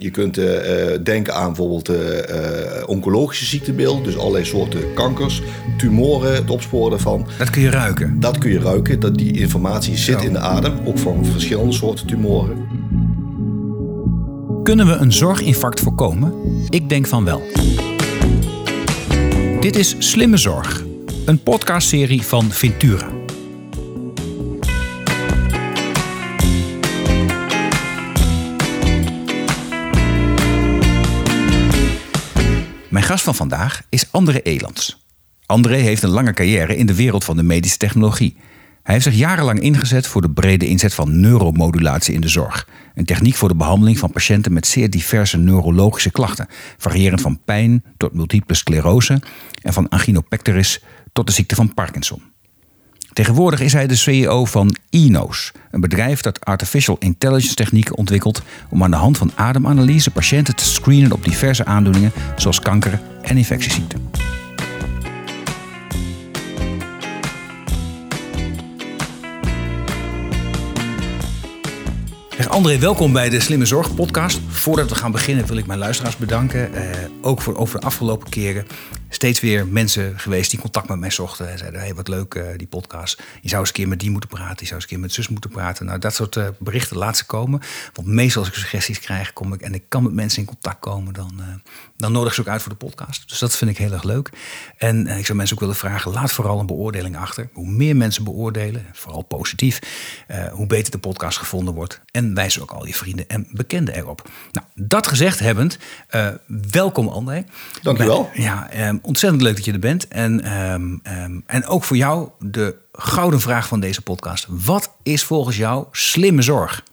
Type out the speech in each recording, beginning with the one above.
Je kunt uh, denken aan bijvoorbeeld uh, oncologische ziektebeelden, dus allerlei soorten kankers, tumoren, het opsporen daarvan. Dat kun je ruiken? Dat kun je ruiken, dat die informatie zit in de adem, ook van verschillende soorten tumoren. Kunnen we een zorginfarct voorkomen? Ik denk van wel. Dit is Slimme Zorg, een podcastserie van Ventura. Gast van vandaag is André Elands. André heeft een lange carrière in de wereld van de medische technologie. Hij heeft zich jarenlang ingezet voor de brede inzet van neuromodulatie in de zorg. Een techniek voor de behandeling van patiënten met zeer diverse neurologische klachten, variërend van pijn tot multiple sclerose en van anginopectoris tot de ziekte van Parkinson. Tegenwoordig is hij de CEO van Enos, een bedrijf dat artificial intelligence technieken ontwikkelt om aan de hand van ademanalyse patiënten te screenen op diverse aandoeningen zoals kanker en infectieziekten. André, welkom bij de Slimme Zorg podcast. Voordat we gaan beginnen wil ik mijn luisteraars bedanken. Eh, ook voor over de afgelopen keren steeds weer mensen geweest die contact met mij zochten. En zeiden, hey, wat leuk uh, die podcast. Je zou eens een keer met die moeten praten. Je zou eens een keer met zus moeten praten. Nou, dat soort uh, berichten laat ze komen. Want meestal als ik suggesties krijg kom ik, en ik kan met mensen in contact komen... dan, uh, dan nodig ze ook uit voor de podcast. Dus dat vind ik heel erg leuk. En ik zou mensen ook willen vragen, laat vooral een beoordeling achter. Hoe meer mensen beoordelen, vooral positief... hoe beter de podcast gevonden wordt. En wijs ook al je vrienden en bekenden erop. Nou, dat gezegd hebbend, welkom André. Dank u wel. Ja, um, ontzettend leuk dat je er bent. En, um, um, en ook voor jou de gouden vraag van deze podcast. Wat is volgens jou slimme zorg?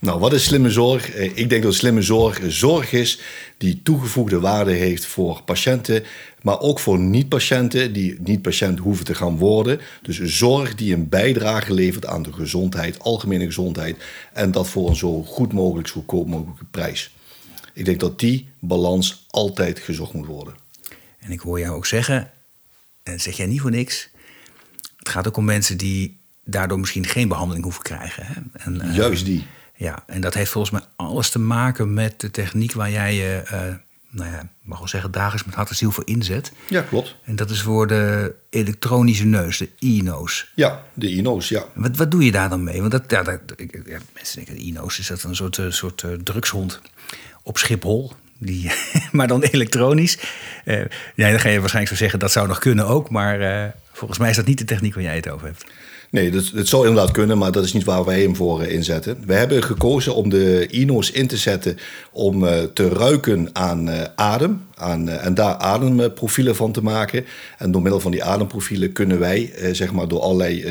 Nou, wat is slimme zorg? Eh, ik denk dat slimme zorg zorg is die toegevoegde waarde heeft voor patiënten, maar ook voor niet-patiënten die niet patiënt hoeven te gaan worden. Dus zorg die een bijdrage levert aan de gezondheid, algemene gezondheid, en dat voor een zo goed mogelijk, zo goedkoop mogelijke prijs. Ik denk dat die balans altijd gezocht moet worden. En ik hoor jou ook zeggen, en zeg jij niet voor niks, het gaat ook om mensen die daardoor misschien geen behandeling hoeven krijgen. Hè? En, uh, Juist die. Ja, en dat heeft volgens mij alles te maken met de techniek waar jij je, uh, nou ja, mag wel zeggen, dagelijks met hart en ziel voor inzet. Ja, klopt. En dat is voor de elektronische neus, de e-nose. Ja, de e-nose, ja. Wat, wat doe je daar dan mee? Want dat, ja, dat, ja, mensen denken, de e-nose is dat een soort, uh, soort drugshond op Schiphol. Die, maar dan elektronisch. Uh, ja, dan ga je waarschijnlijk zo zeggen dat zou nog kunnen ook. Maar uh, volgens mij is dat niet de techniek waar jij het over hebt. Nee, dat, zou inderdaad kunnen, maar dat is niet waar wij hem voor uh, inzetten. We hebben gekozen om de Ino's in te zetten om te ruiken aan adem. Aan, en daar ademprofielen van te maken. En door middel van die ademprofielen kunnen wij, zeg maar door allerlei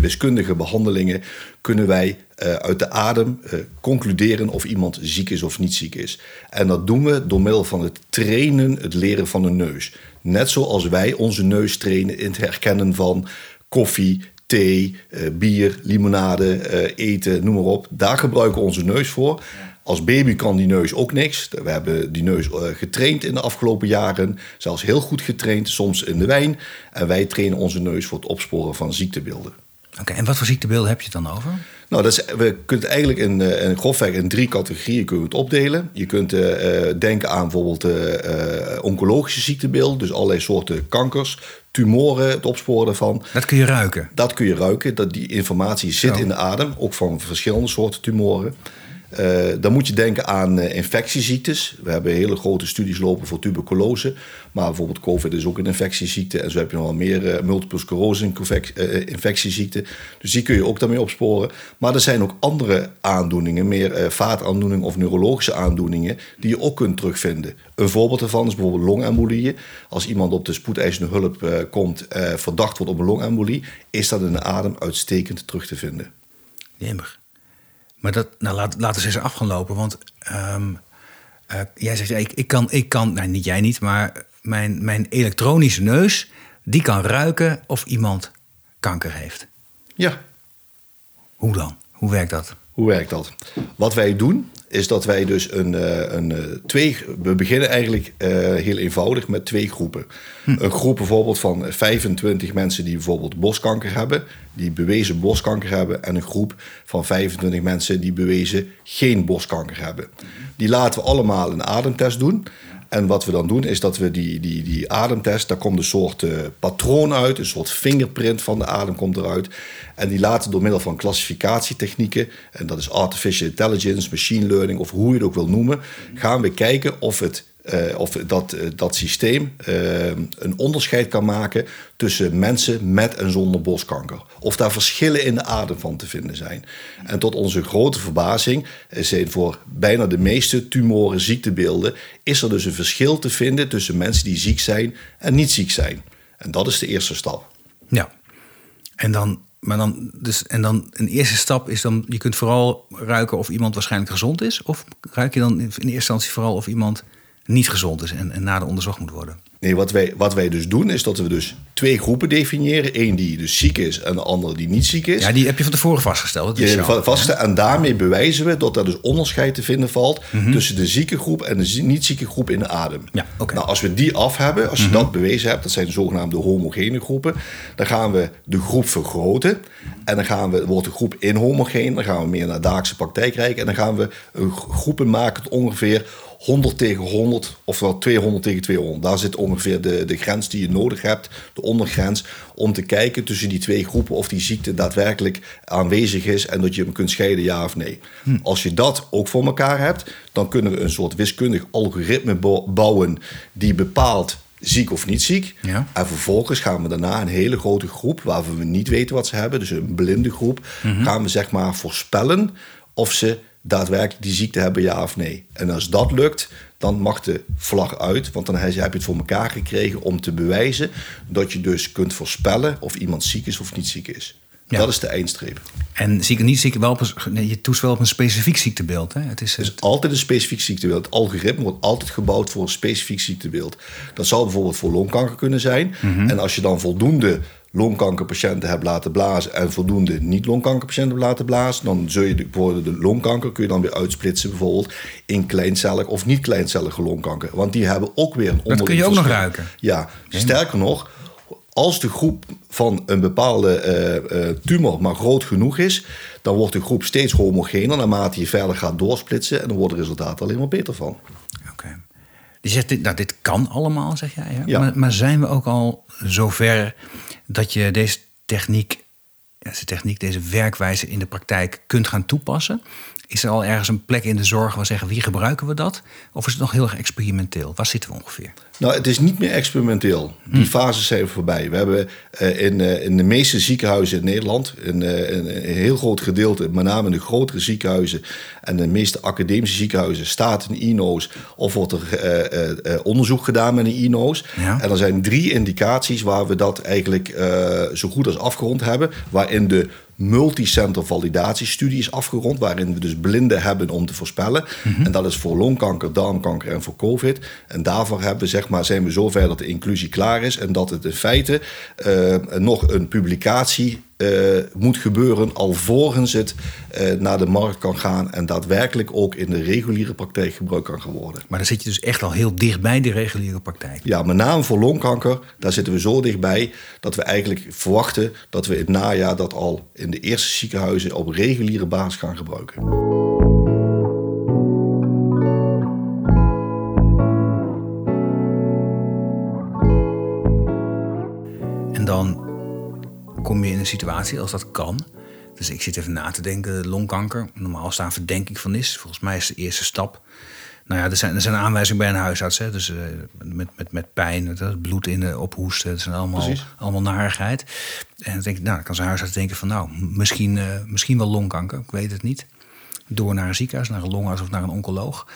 wiskundige behandelingen, kunnen wij uit de adem concluderen of iemand ziek is of niet ziek is. En dat doen we door middel van het trainen, het leren van de neus. Net zoals wij onze neus trainen in het herkennen van koffie, thee, uh, bier, limonade, eten, noem maar op. Daar gebruiken we onze neus voor. Als baby kan die neus ook niks. We hebben die neus getraind in de afgelopen jaren. Zelfs heel goed getraind, soms in de wijn. En wij trainen onze neus voor het opsporen van ziektebeelden. Oké, en wat voor ziektebeelden heb je het dan over? Nou, dat is, we kunnen het eigenlijk in, in grofweg in drie categorieën kunnen het opdelen. Je kunt uh, denken aan bijvoorbeeld uh, oncologische ziektebeelden, dus allerlei soorten kankers, tumoren, het opsporen daarvan. Dat kun je ruiken? Dat kun je ruiken, dat die informatie zit in de adem, ook van verschillende soorten tumoren. Uh, dan moet je denken aan uh, infectieziektes. We hebben hele grote studies lopen voor tuberculose. Maar bijvoorbeeld COVID is ook een infectieziekte. En zo heb je nog wel meer uh, multiple sclerose infectieziekten. Dus die kun je ook daarmee opsporen. Maar er zijn ook andere aandoeningen, meer vaataandoeningen of neurologische aandoeningen, die je ook kunt terugvinden. Een voorbeeld daarvan is bijvoorbeeld longembolieën. Als iemand op de spoedeisende hulp komt, verdacht wordt op een longembolie, is dat in de adem uitstekend terug te vinden. Jemmer. Maar dat, nou, laat, laten ze eens af gaan lopen. Want um, uh, jij zegt, ik, ik kan, ik kan nou, niet jij niet, maar mijn, mijn elektronische neus, die kan ruiken of iemand kanker heeft. Ja. Hoe dan? Hoe werkt dat? Hoe werkt dat? Wat wij doen, is dat wij dus een, eh, een, eh, twee. We beginnen eigenlijk eh, heel eenvoudig met twee groepen. Een groep bijvoorbeeld van 25 mensen die bijvoorbeeld borstkanker hebben, die bewezen borstkanker hebben, en een groep van 25 mensen die bewezen geen borstkanker hebben. Die laten we allemaal een ademtest doen. En wat we dan doen is dat we die, die, die ademtest, daar komt een soort uh, patroon uit, een soort fingerprint van de adem komt eruit. En die laten door middel van klassificatietechnieken, en dat is artificial intelligence, machine learning of hoe je het ook wil noemen, gaan we kijken of het uh, of dat, uh, dat systeem uh, een onderscheid kan maken tussen mensen met en zonder borstkanker. Of daar verschillen in de adem van te vinden zijn. En tot onze grote verbazing zijn voor bijna de meeste tumoren, ziektebeelden, is er dus een verschil te vinden tussen mensen die ziek zijn en niet ziek zijn. En dat is de eerste stap. Ja, en dan maar dan, dus, en dan een eerste stap is dan, je kunt vooral ruiken of iemand waarschijnlijk gezond is. Of ruik je dan in eerste instantie vooral of iemand niet gezond is en, en nader onderzocht moet worden. Nee, wat wij, wat wij dus doen is dat we dus twee groepen definiëren. Eén die dus ziek is en de andere die niet ziek is. Ja, die heb je van tevoren vastgesteld. Dat is ja, vast, En daarmee bewijzen we dat er dus onderscheid te vinden valt... Mm-hmm. tussen de zieke groep en de niet zieke groep in de adem. Ja, okay. Nou, als we die af hebben, als je mm-hmm. dat bewezen hebt... dat zijn de zogenaamde homogene groepen... dan gaan we de groep vergroten. En dan gaan we, wordt de groep inhomogeen. Dan gaan we meer naar daagse praktijk kijken. En dan gaan we groepen maken tot ongeveer 100 tegen 100, ofwel 200 tegen 200. Daar zit ongeveer de, de grens die je nodig hebt, de ondergrens, om te kijken tussen die twee groepen of die ziekte daadwerkelijk aanwezig is en dat je hem kunt scheiden, ja of nee. Hm. Als je dat ook voor elkaar hebt, dan kunnen we een soort wiskundig algoritme bouwen die bepaalt ziek of niet ziek. Ja. En vervolgens gaan we daarna een hele grote groep waarvan we niet weten wat ze hebben, dus een blinde groep, mm-hmm. gaan we zeg maar voorspellen of ze daadwerkelijk die ziekte hebben, ja of nee. En als dat lukt, dan mag de vlag uit. Want dan heb je het voor elkaar gekregen om te bewijzen dat je dus kunt voorspellen of iemand ziek is of niet ziek is. Ja. Dat is de eindstreep. En ziek niet ziek, wel een, nee, je toest wel op een specifiek ziektebeeld. Hè? Het is, het altijd een specifiek ziektebeeld. Het algoritme wordt altijd gebouwd voor een specifiek ziektebeeld. Dat zou bijvoorbeeld voor longkanker kunnen zijn. Mhm. En als je dan voldoende longkankerpatiënten hebt laten blazen en voldoende niet-longkankerpatiënten hebt laten blazen, dan zul je de, de longkanker kun je dan weer uitsplitsen bijvoorbeeld in kleincellig of niet kleincellige longkanker. Want die hebben ook weer een Dat kun je ook nog ruiken. Ja, sterker nog, als de groep van een bepaalde uh, uh, tumor maar groot genoeg is, dan wordt de groep steeds homogener naarmate je verder gaat doorsplitsen en dan wordt het resultaat alleen maar beter van. Oké. Die zegt, dit, nou, dit kan allemaal, zeg jij. Hè? Ja. Maar, maar, zijn we ook al zover dat je deze techniek, deze techniek, deze werkwijze in de praktijk kunt gaan toepassen? Is er al ergens een plek in de zorg waar we zeggen wie gebruiken we dat? Of is het nog heel erg experimenteel? Waar zitten we ongeveer? Nou, het is niet meer experimenteel. Die hm. fases zijn voorbij. We hebben uh, in, uh, in de meeste ziekenhuizen in Nederland, in, uh, in, een heel groot gedeelte, met name in de grotere ziekenhuizen en de meeste academische ziekenhuizen, staat een INO's of wordt er onderzoek gedaan met een INO's. Ja. En er zijn drie indicaties waar we dat eigenlijk zo goed als afgerond hebben, waarin de multicenter validatiestudie is afgerond, waarin we dus blinden hebben om te voorspellen. Mhm. En dat is voor longkanker, darmkanker en voor COVID. En daarvoor hebben we, zeg maar, zijn we zover dat de inclusie klaar is en dat het in feite uh, nog een publicatie uh, moet gebeuren alvorens het uh, naar de markt kan gaan en daadwerkelijk ook in de reguliere praktijk gebruikt kan gaan worden. Maar dan zit je dus echt al heel dichtbij de reguliere praktijk. Ja, met name voor longkanker, daar zitten we zo dichtbij dat we eigenlijk verwachten dat we in het najaar dat al in de eerste ziekenhuizen op reguliere basis gaan gebruiken. Kom je in een situatie als dat kan. Dus ik zit even na te denken, longkanker. Normaal staan verdenking van is. Volgens mij is de eerste stap. Nou ja, er zijn, er zijn aanwijzingen bij een huisarts. Hè? Dus uh, met, met, met pijn, bloed in de ophoesten. Dat zijn allemaal, allemaal narigheid. En dan denk ik, nou, dan kan zijn huisarts denken van... nou, misschien, uh, misschien wel longkanker, ik weet het niet. Door naar een ziekenhuis, naar een longarts of naar een oncoloog.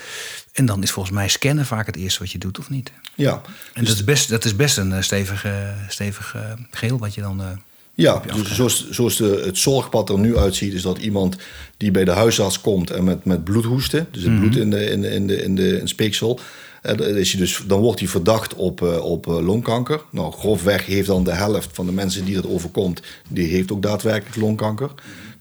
En dan is volgens mij scannen vaak het eerste wat je doet, of niet? Ja. En dat, is best, dat is best een stevige, stevige geel wat je dan... Ja, dus zoals, zoals de, het zorgpad er nu uitziet, is dat iemand die bij de huisarts komt en met, met bloedhoesten, dus het bloed in de, in de, in de, in de in speeksel, dan, is hij dus, dan wordt hij verdacht op, op longkanker. Nou, grofweg heeft dan de helft van de mensen die dat overkomt, die heeft ook daadwerkelijk longkanker.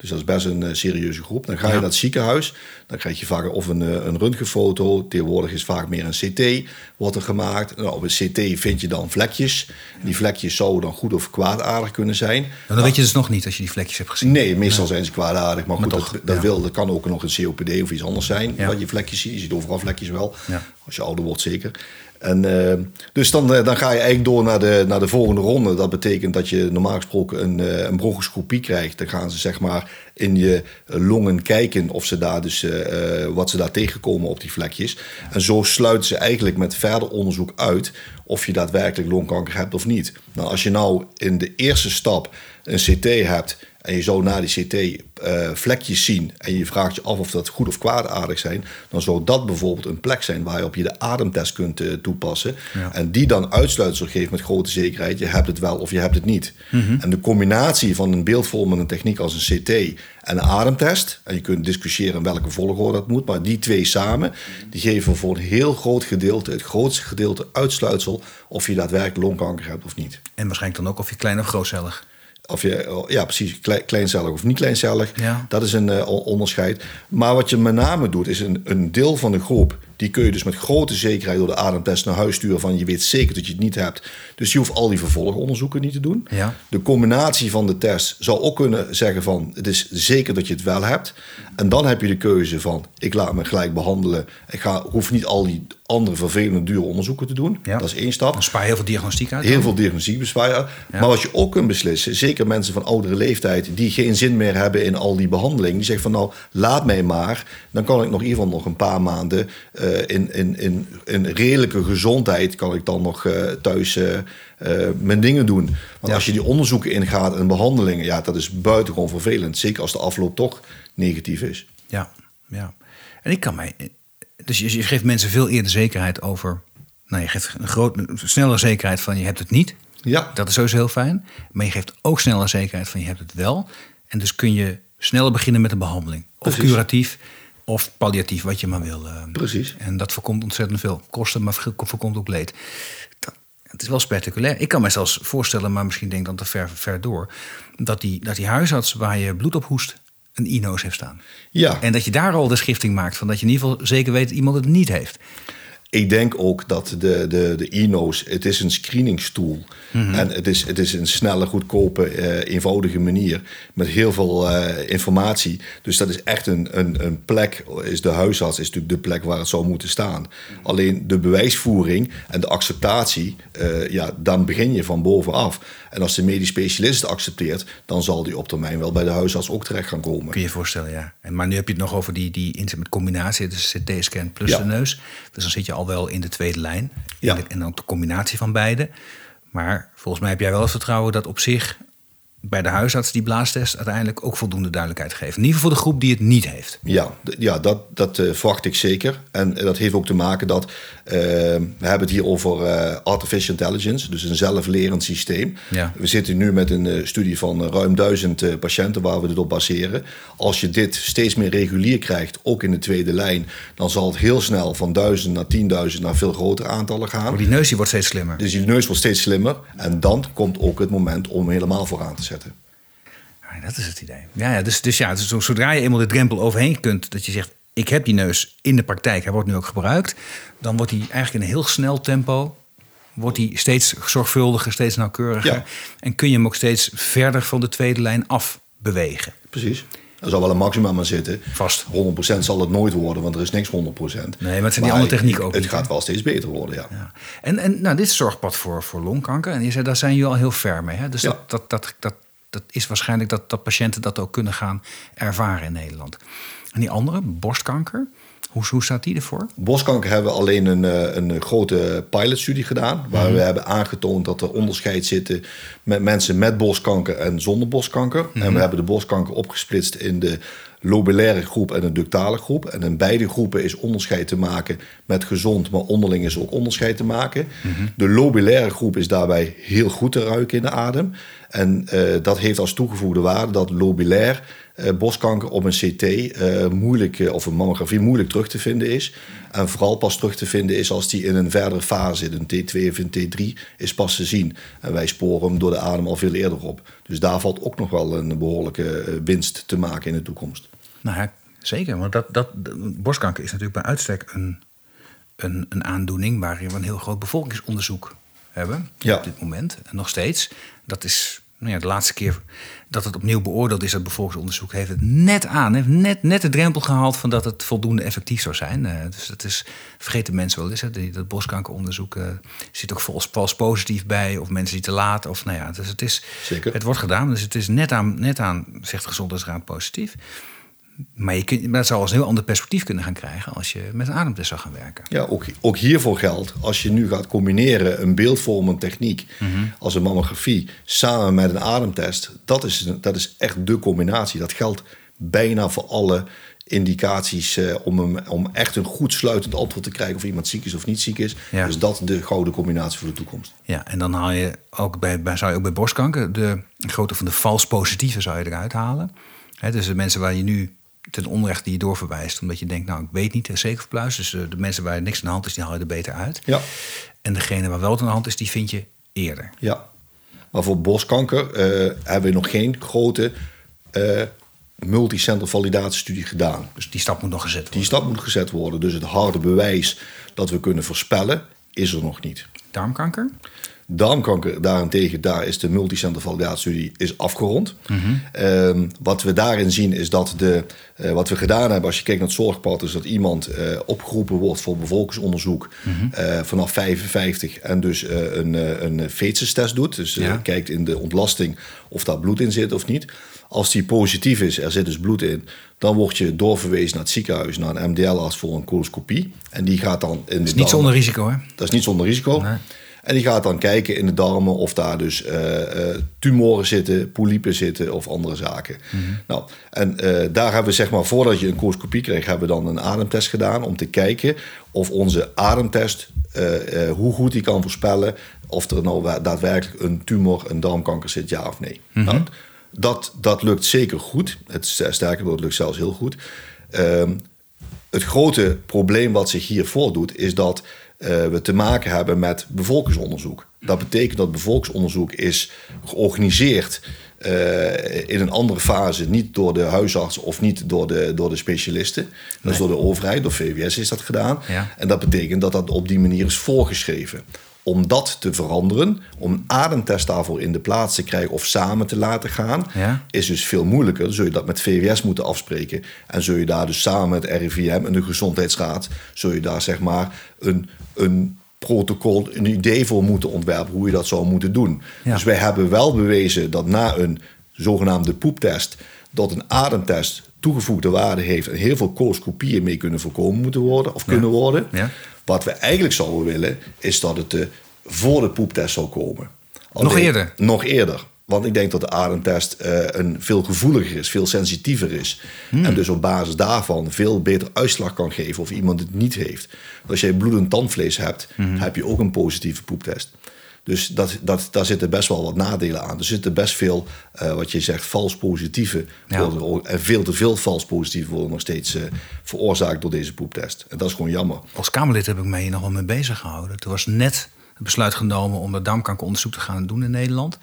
Dus dat is best een eh, serieuze groep. Dan ga je naar het ziekenhuis. Dan krijg je vaak of een, een röntgenfoto. Tegenwoordig is vaak meer een CT wordt er gemaakt. Nou, op een CT vind je dan vlekjes. Die vlekjes zouden dan goed of kwaadaardig kunnen zijn. dan weet je dus nog niet als je die vlekjes hebt gezien. Nee, meestal zijn ze kwaadaardig. Maar, goed, toch, dat, dat, wil, dat kan ook nog een COPD of iets anders zijn. Wat je vlekjes ziet. Je ziet overal vlekjes wel. Als je ouder wordt zeker. En, uh, dus dan, dan ga je eigenlijk door naar de, naar de volgende ronde. Dat betekent dat je normaal gesproken een, uh, een bronchoscopie krijgt. Dan gaan ze zeg maar in je longen kijken of ze daar dus, wat ze daar tegenkomen op die vlekjes. En zo sluiten ze eigenlijk met verder onderzoek uit of je daadwerkelijk longkanker hebt of niet. Nou, als je nou in de eerste stap een CT hebt en je zou na die CT uh, vlekjes zien en je vraagt je af of dat goed of kwaadaardig zijn, dan zou dat bijvoorbeeld een plek zijn waar je op je de ademtest kunt uh, toepassen. En die dan uitsluitsel geeft met grote zekerheid, je hebt het wel of je hebt het niet. Mhm. En de combinatie van een beeldvormende techniek als een CT en een ademtest, en je kunt discussiëren in welke volgorde dat moet, maar die twee samen, die geven voor een heel groot gedeelte, het grootste gedeelte uitsluitsel of je daadwerkelijk longkanker hebt of niet. En waarschijnlijk dan ook of je klein of grootcellig of je, ja, precies, kleincellig of niet kleincellig. Dat is een uh, onderscheid. Maar wat je met name doet, is een, een deel van de groep die kun je dus met grote zekerheid door de ademtest naar huis sturen van je weet zeker dat je het niet hebt. Dus je hoeft al die vervolgonderzoeken niet te doen. Ja. De combinatie van de test zou ook kunnen zeggen van het is zeker dat je het wel hebt. En dan heb je de keuze van ik laat me gelijk behandelen. Ik ga, hoef niet al die andere vervelende dure onderzoeken te doen. Ja. Dat is één stap. Dan spaar je heel veel diagnostiek uit. Heel veel diagnostiek bespaar je. Maar wat je ook kunt beslissen, zeker mensen van oudere leeftijd die geen zin meer hebben in al die behandeling, die zeggen van nou laat mij maar, dan kan ik nog in ieder geval nog een paar maanden uh, in, in, in, in redelijke gezondheid kan ik dan nog uh, thuis uh, mijn dingen doen. Want Ja. als je die onderzoeken ingaat en behandelingen, ja, dat is buitengewoon vervelend. Zeker als de afloop toch negatief is. Ja, ja. En ik kan mij. Dus je, je geeft mensen veel eerder zekerheid over. Nou, je geeft een groot, een snellere zekerheid van je hebt het niet. Ja, Dat is sowieso heel fijn. Maar je geeft ook sneller zekerheid van je hebt het wel. En dus kun je sneller beginnen met een behandeling. Of Precies. curatief of palliatief, wat je maar wil. eh. precies. En dat voorkomt ontzettend veel kosten, maar voorkomt ook leed. Dat, het is wel spectaculair. Ik kan me zelfs voorstellen, maar misschien denk ik dan te ver, ver door... Dat die, dat die huisarts waar je bloed op hoest een INO's heeft staan. Ja. En dat je daar al de schifting maakt van dat je in ieder geval zeker weet dat iemand het niet heeft. Ik denk ook dat de, de, de INO's, het is een screeningstoel. Mhm. En het is, het is een snelle, goedkope, eh, eenvoudige manier met heel veel eh, informatie. Dus dat is echt een, een, een plek, is de huisarts is natuurlijk de plek waar het zou moeten staan. Alleen de bewijsvoering en de acceptatie, eh, ja, dan begin je van bovenaf. En als de medisch specialist het accepteert, dan zal die op termijn wel bij de huisarts ook terecht gaan komen. Kun je je voorstellen, ja. En, maar nu heb je het nog over die, die combinatie, dus CT-scan plus Ja. de neus. Dus dan zit je al wel in de tweede lijn. Ja. en dan de combinatie van beide. Maar volgens mij heb jij wel het vertrouwen dat op zich bij de huisarts die blaastest uiteindelijk ook voldoende duidelijkheid geeft. In ieder geval voor de groep die het niet heeft. Ja, ja dat, dat eh, verwacht ik zeker. En eh, dat heeft ook te maken dat eh, we hebben het hier over artificial intelligence, dus een zelflerend systeem. Ja. We zitten nu met een studie van ruim duizend patiënten waar we dit op baseren. Als je dit steeds meer regulier krijgt, ook in de tweede lijn, dan zal het heel snel van duizend naar tienduizend naar veel grotere aantallen gaan. Maar die neus die wordt steeds slimmer. Dus die neus wordt steeds slimmer en dan komt ook het moment om helemaal vooraan te zetten. Ja, dat is het idee. Ja, ja, dus, dus ja, dus zodra je eenmaal de drempel overheen kunt, dat je zegt: Ik heb die neus in de praktijk, hij wordt nu ook gebruikt. Dan wordt hij eigenlijk in een heel snel tempo. Wordt hij steeds zorgvuldiger, steeds nauwkeuriger. Ja. En kun je hem ook steeds verder van de tweede lijn af bewegen. Precies. Er zal wel een maximum aan zitten. Vast. 100% zal het nooit worden, want er is niks 100%. maar het zijn die andere technieken ook Het niet, gaat wel steeds beter worden, ja. Ja. En, en nou, dit zorgpad voor, voor longkanker. En je zei, daar zijn jullie al heel ver mee. Hè? Dus Ja. dat, dat, dat, dat, dat is waarschijnlijk dat, dat patiënten dat ook kunnen gaan ervaren in Nederland. En die andere, borstkanker, hoe, hoe staat die ervoor? Borstkanker hebben we alleen een, eh, een grote pilotstudie gedaan. Waar Mhm. we hebben aangetoond dat er onderscheid zitten met mensen met borstkanker en zonder borstkanker. Mhm. En we hebben de borstkanker opgesplitst in de lobulaire groep en de ductale groep. En in beide groepen is onderscheid te maken met gezond, maar onderling is ook onderscheid te maken. Mhm. De lobulaire groep is daarbij heel goed te ruiken in de adem. En eh, dat heeft als toegevoegde waarde dat lobulair borstkanker op een CT uh, moeilijk, uh, of een mammografie moeilijk terug te vinden is. En vooral pas terug te vinden is als die in een verdere fase zit. Een T2 of een T3 is pas te zien. En wij sporen hem door de adem al veel eerder op. Dus daar valt ook nog wel een behoorlijke winst te maken in de toekomst. Nou ja, zeker. Want dat, dat, borstkanker is natuurlijk bij uitstek een, een, een aandoening waarin we een heel groot bevolkingsonderzoek hebben Ja. op dit moment. En nog steeds. Dat is nou ja, de laatste keer dat het opnieuw beoordeeld is, dat bevolkingsonderzoek, heeft het net aan, heeft net, net de drempel gehaald van dat het voldoende effectief zou zijn. Eh, dus dat is, vergeten mensen wel eens, hè, die, dat borstkankeronderzoek uh, zit ook vals positief bij, of mensen die te laat, of nou ja, dus het is, Zeker. het wordt gedaan, dus het is net aan, net aan zegt de gezondheidsraad positief. Maar je kunt, dat zou als een heel ander perspectief kunnen gaan krijgen als je met een ademtest zou gaan werken. Ja, ook, ook hiervoor geldt, als je nu gaat combineren een beeldvormend techniek als een mammografie samen met een ademtest, dat is, dat is echt de combinatie. Dat geldt bijna voor alle indicaties eh, om, om echt een goed sluitend antwoord te krijgen of iemand ziek is of niet ziek is. Ja. Dus dat de gouden combinatie voor de toekomst. Ja, en dan haal je ook bij, bij, zou je ook bij borstkanker de grootte van de vals positieve zou je eruit halen. Dus de mensen waar je nu ten onrechte die je doorverwijst, omdat je denkt, nou ik weet niet, zeker verpluis. Dus de, de mensen waar niks aan de hand is, die haal je er beter uit. Ja. En degene waar wel aan de hand is, die vind je eerder. Ja. Maar voor borstkanker eh, hebben we nog geen grote eh multicenter validatiestudie gedaan. Dus die stap moet nog gezet worden. Die stap moet gezet worden. Dus het harde bewijs dat we kunnen voorspellen, is er nog niet. Darmkanker? Darmkanker daarentegen, daar is de multicenter validatiestudie is afgerond. Um, wat we daarin zien is dat de, uh, wat we gedaan hebben als je kijkt naar het zorgpad, is dat iemand uh, opgeroepen wordt voor bevolkingsonderzoek uh, vanaf 55 en dus een, een feetzestest doet. Dus Ja. kijkt in de ontlasting of daar bloed in zit of niet. Als die positief is, er zit dus bloed in, dan word je doorverwezen naar het ziekenhuis, naar een MDL-arts voor een coloscopie. En die gaat dan in de Dat is niet darmen- zonder risico, hè? dat is niet zonder risico. Nee. En die gaat dan kijken in de darmen of daar dus eh, eh, tumoren zitten, polypen zitten of andere zaken. Nou, en eh, daar hebben we zeg maar, voordat je een coloscopie krijgt, hebben we dan een ademtest gedaan om te kijken of onze ademtest, hoe goed die kan voorspellen of er nou daadwerkelijk een tumor, een darmkanker zit, ja of nee. Nou, dat, dat lukt zeker goed. Het sterker nog, het lukt zelfs heel goed. Ehm, het grote probleem wat zich hier voordoet, is dat we te maken hebben met bevolkingsonderzoek. Dat betekent dat bevolkingsonderzoek is georganiseerd eh, in een andere fase, niet door de huisarts of niet door de, door de specialisten. Dat is door de overheid, door VWS is dat gedaan. Ja. En dat betekent dat dat op die manier is voorgeschreven. Om dat te veranderen, om een ademtest daarvoor in de plaats te krijgen of samen te laten gaan, Ja. is dus veel moeilijker. Dan zul je dat met VWS moeten afspreken. En zul je daar dus samen met RIVM en de Gezondheidsraad... zul je daar zeg maar een, een protocol, een idee voor moeten ontwerpen... hoe je dat zou moeten doen. Ja. Dus wij hebben wel bewezen dat na een zogenaamde poeptest... dat een ademtest toegevoegde waarde heeft... en heel veel coloscopieën mee kunnen voorkomen moeten worden... of kunnen worden. Ja. Wat we eigenlijk zouden willen, is dat het eh, voor de poeptest zou komen. Nog eerder? Nog eerder. Want ik denk dat de ademtest eh, een veel gevoeliger is, veel sensitiever is. Hmm. En dus op basis daarvan veel beter uitslag kan geven of iemand het niet heeft. Want als jij bloedend tandvlees hebt, Hmm. heb je ook een positieve poeptest. Dus dat, dat, daar zitten best wel wat nadelen aan. Er zitten best veel, eh, wat je zegt, vals positieve. Ja. worden ook- En veel te veel vals positieve worden nog steeds eh, veroorzaakt door deze poeptest. En dat is gewoon jammer. Als Kamerlid heb ik mij hier nog wel mee bezig gehouden. Er was net het besluit genomen om dat darmkankeronderzoek te gaan doen in Nederland.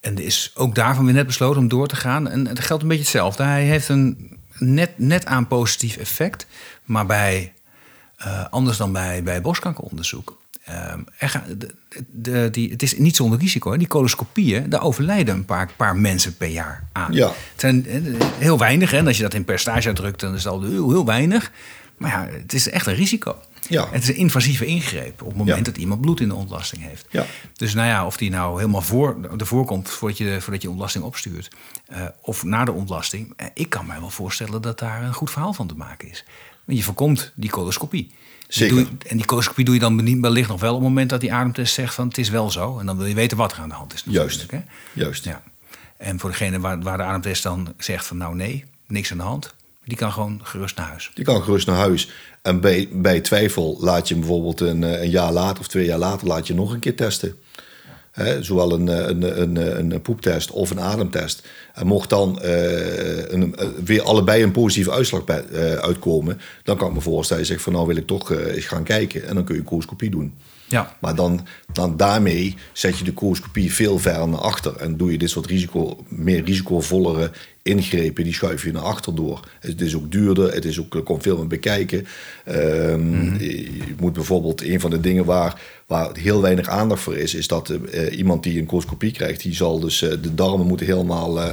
En er is ook daarvan weer net besloten om door te gaan. En het geldt een beetje hetzelfde. Hij heeft een net, net aan positief effect. Maar bij, eh, anders dan bij, bij borstkankeronderzoek. Ehm, er de, de, die, het is niet zonder risico. Hè. Die coloscopieën, daar overlijden een paar, paar mensen per jaar aan. Ja. Het zijn eh, heel weinig. Hè. En als je dat in percentage uitdrukt, dan is het al heel, heel weinig. Maar ja, het is echt een risico. Ja. Het is een invasieve ingreep op het moment Ja. dat iemand bloed in de ontlasting heeft. Ja. Dus nou ja, of die nou helemaal voor, ervoor komt voordat je, voordat je ontlasting opstuurt. eh, of na de ontlasting. eh, ik kan mij wel voorstellen dat daar een goed verhaal van te maken is. Je voorkomt die coloscopie. Zeker. je- en die coloscopie doe je dan benie- wellicht nog wel op het moment dat die ademtest zegt van het is wel zo. En dan wil je weten wat er aan de hand is. Juist. Hè? Juist. Ja. En voor degene waar, waar de ademtest dan zegt van nou nee, niks aan de hand. Die kan gewoon gerust naar huis. Die kan gerust naar huis. En bij, bij twijfel laat je hem bijvoorbeeld een, eh, een jaar later of twee jaar later laat je nog een keer testen. Hè, zowel een, een, een, een, poeptest of een ademtest. En mocht dan uh, een, weer allebei een positieve uitslag bij, uh, uitkomen, dan kan ik me voorstellen, je zegt van nou wil ik toch uh, eens gaan kijken en dan kun je een doen. Ja. Maar dan, dan daarmee zet je de coloscopie veel verder naar achter en doe je dit soort risico, meer risicovollere ingrepen, die schuif je naar achter door. Het is ook duurder, het is ook, er komt veel meer bekijken. Um, Je moet bijvoorbeeld, een van de dingen waar, waar heel weinig aandacht voor is, is dat uh, iemand die een coloscopie krijgt, die zal dus, uh, de darmen moeten helemaal uh,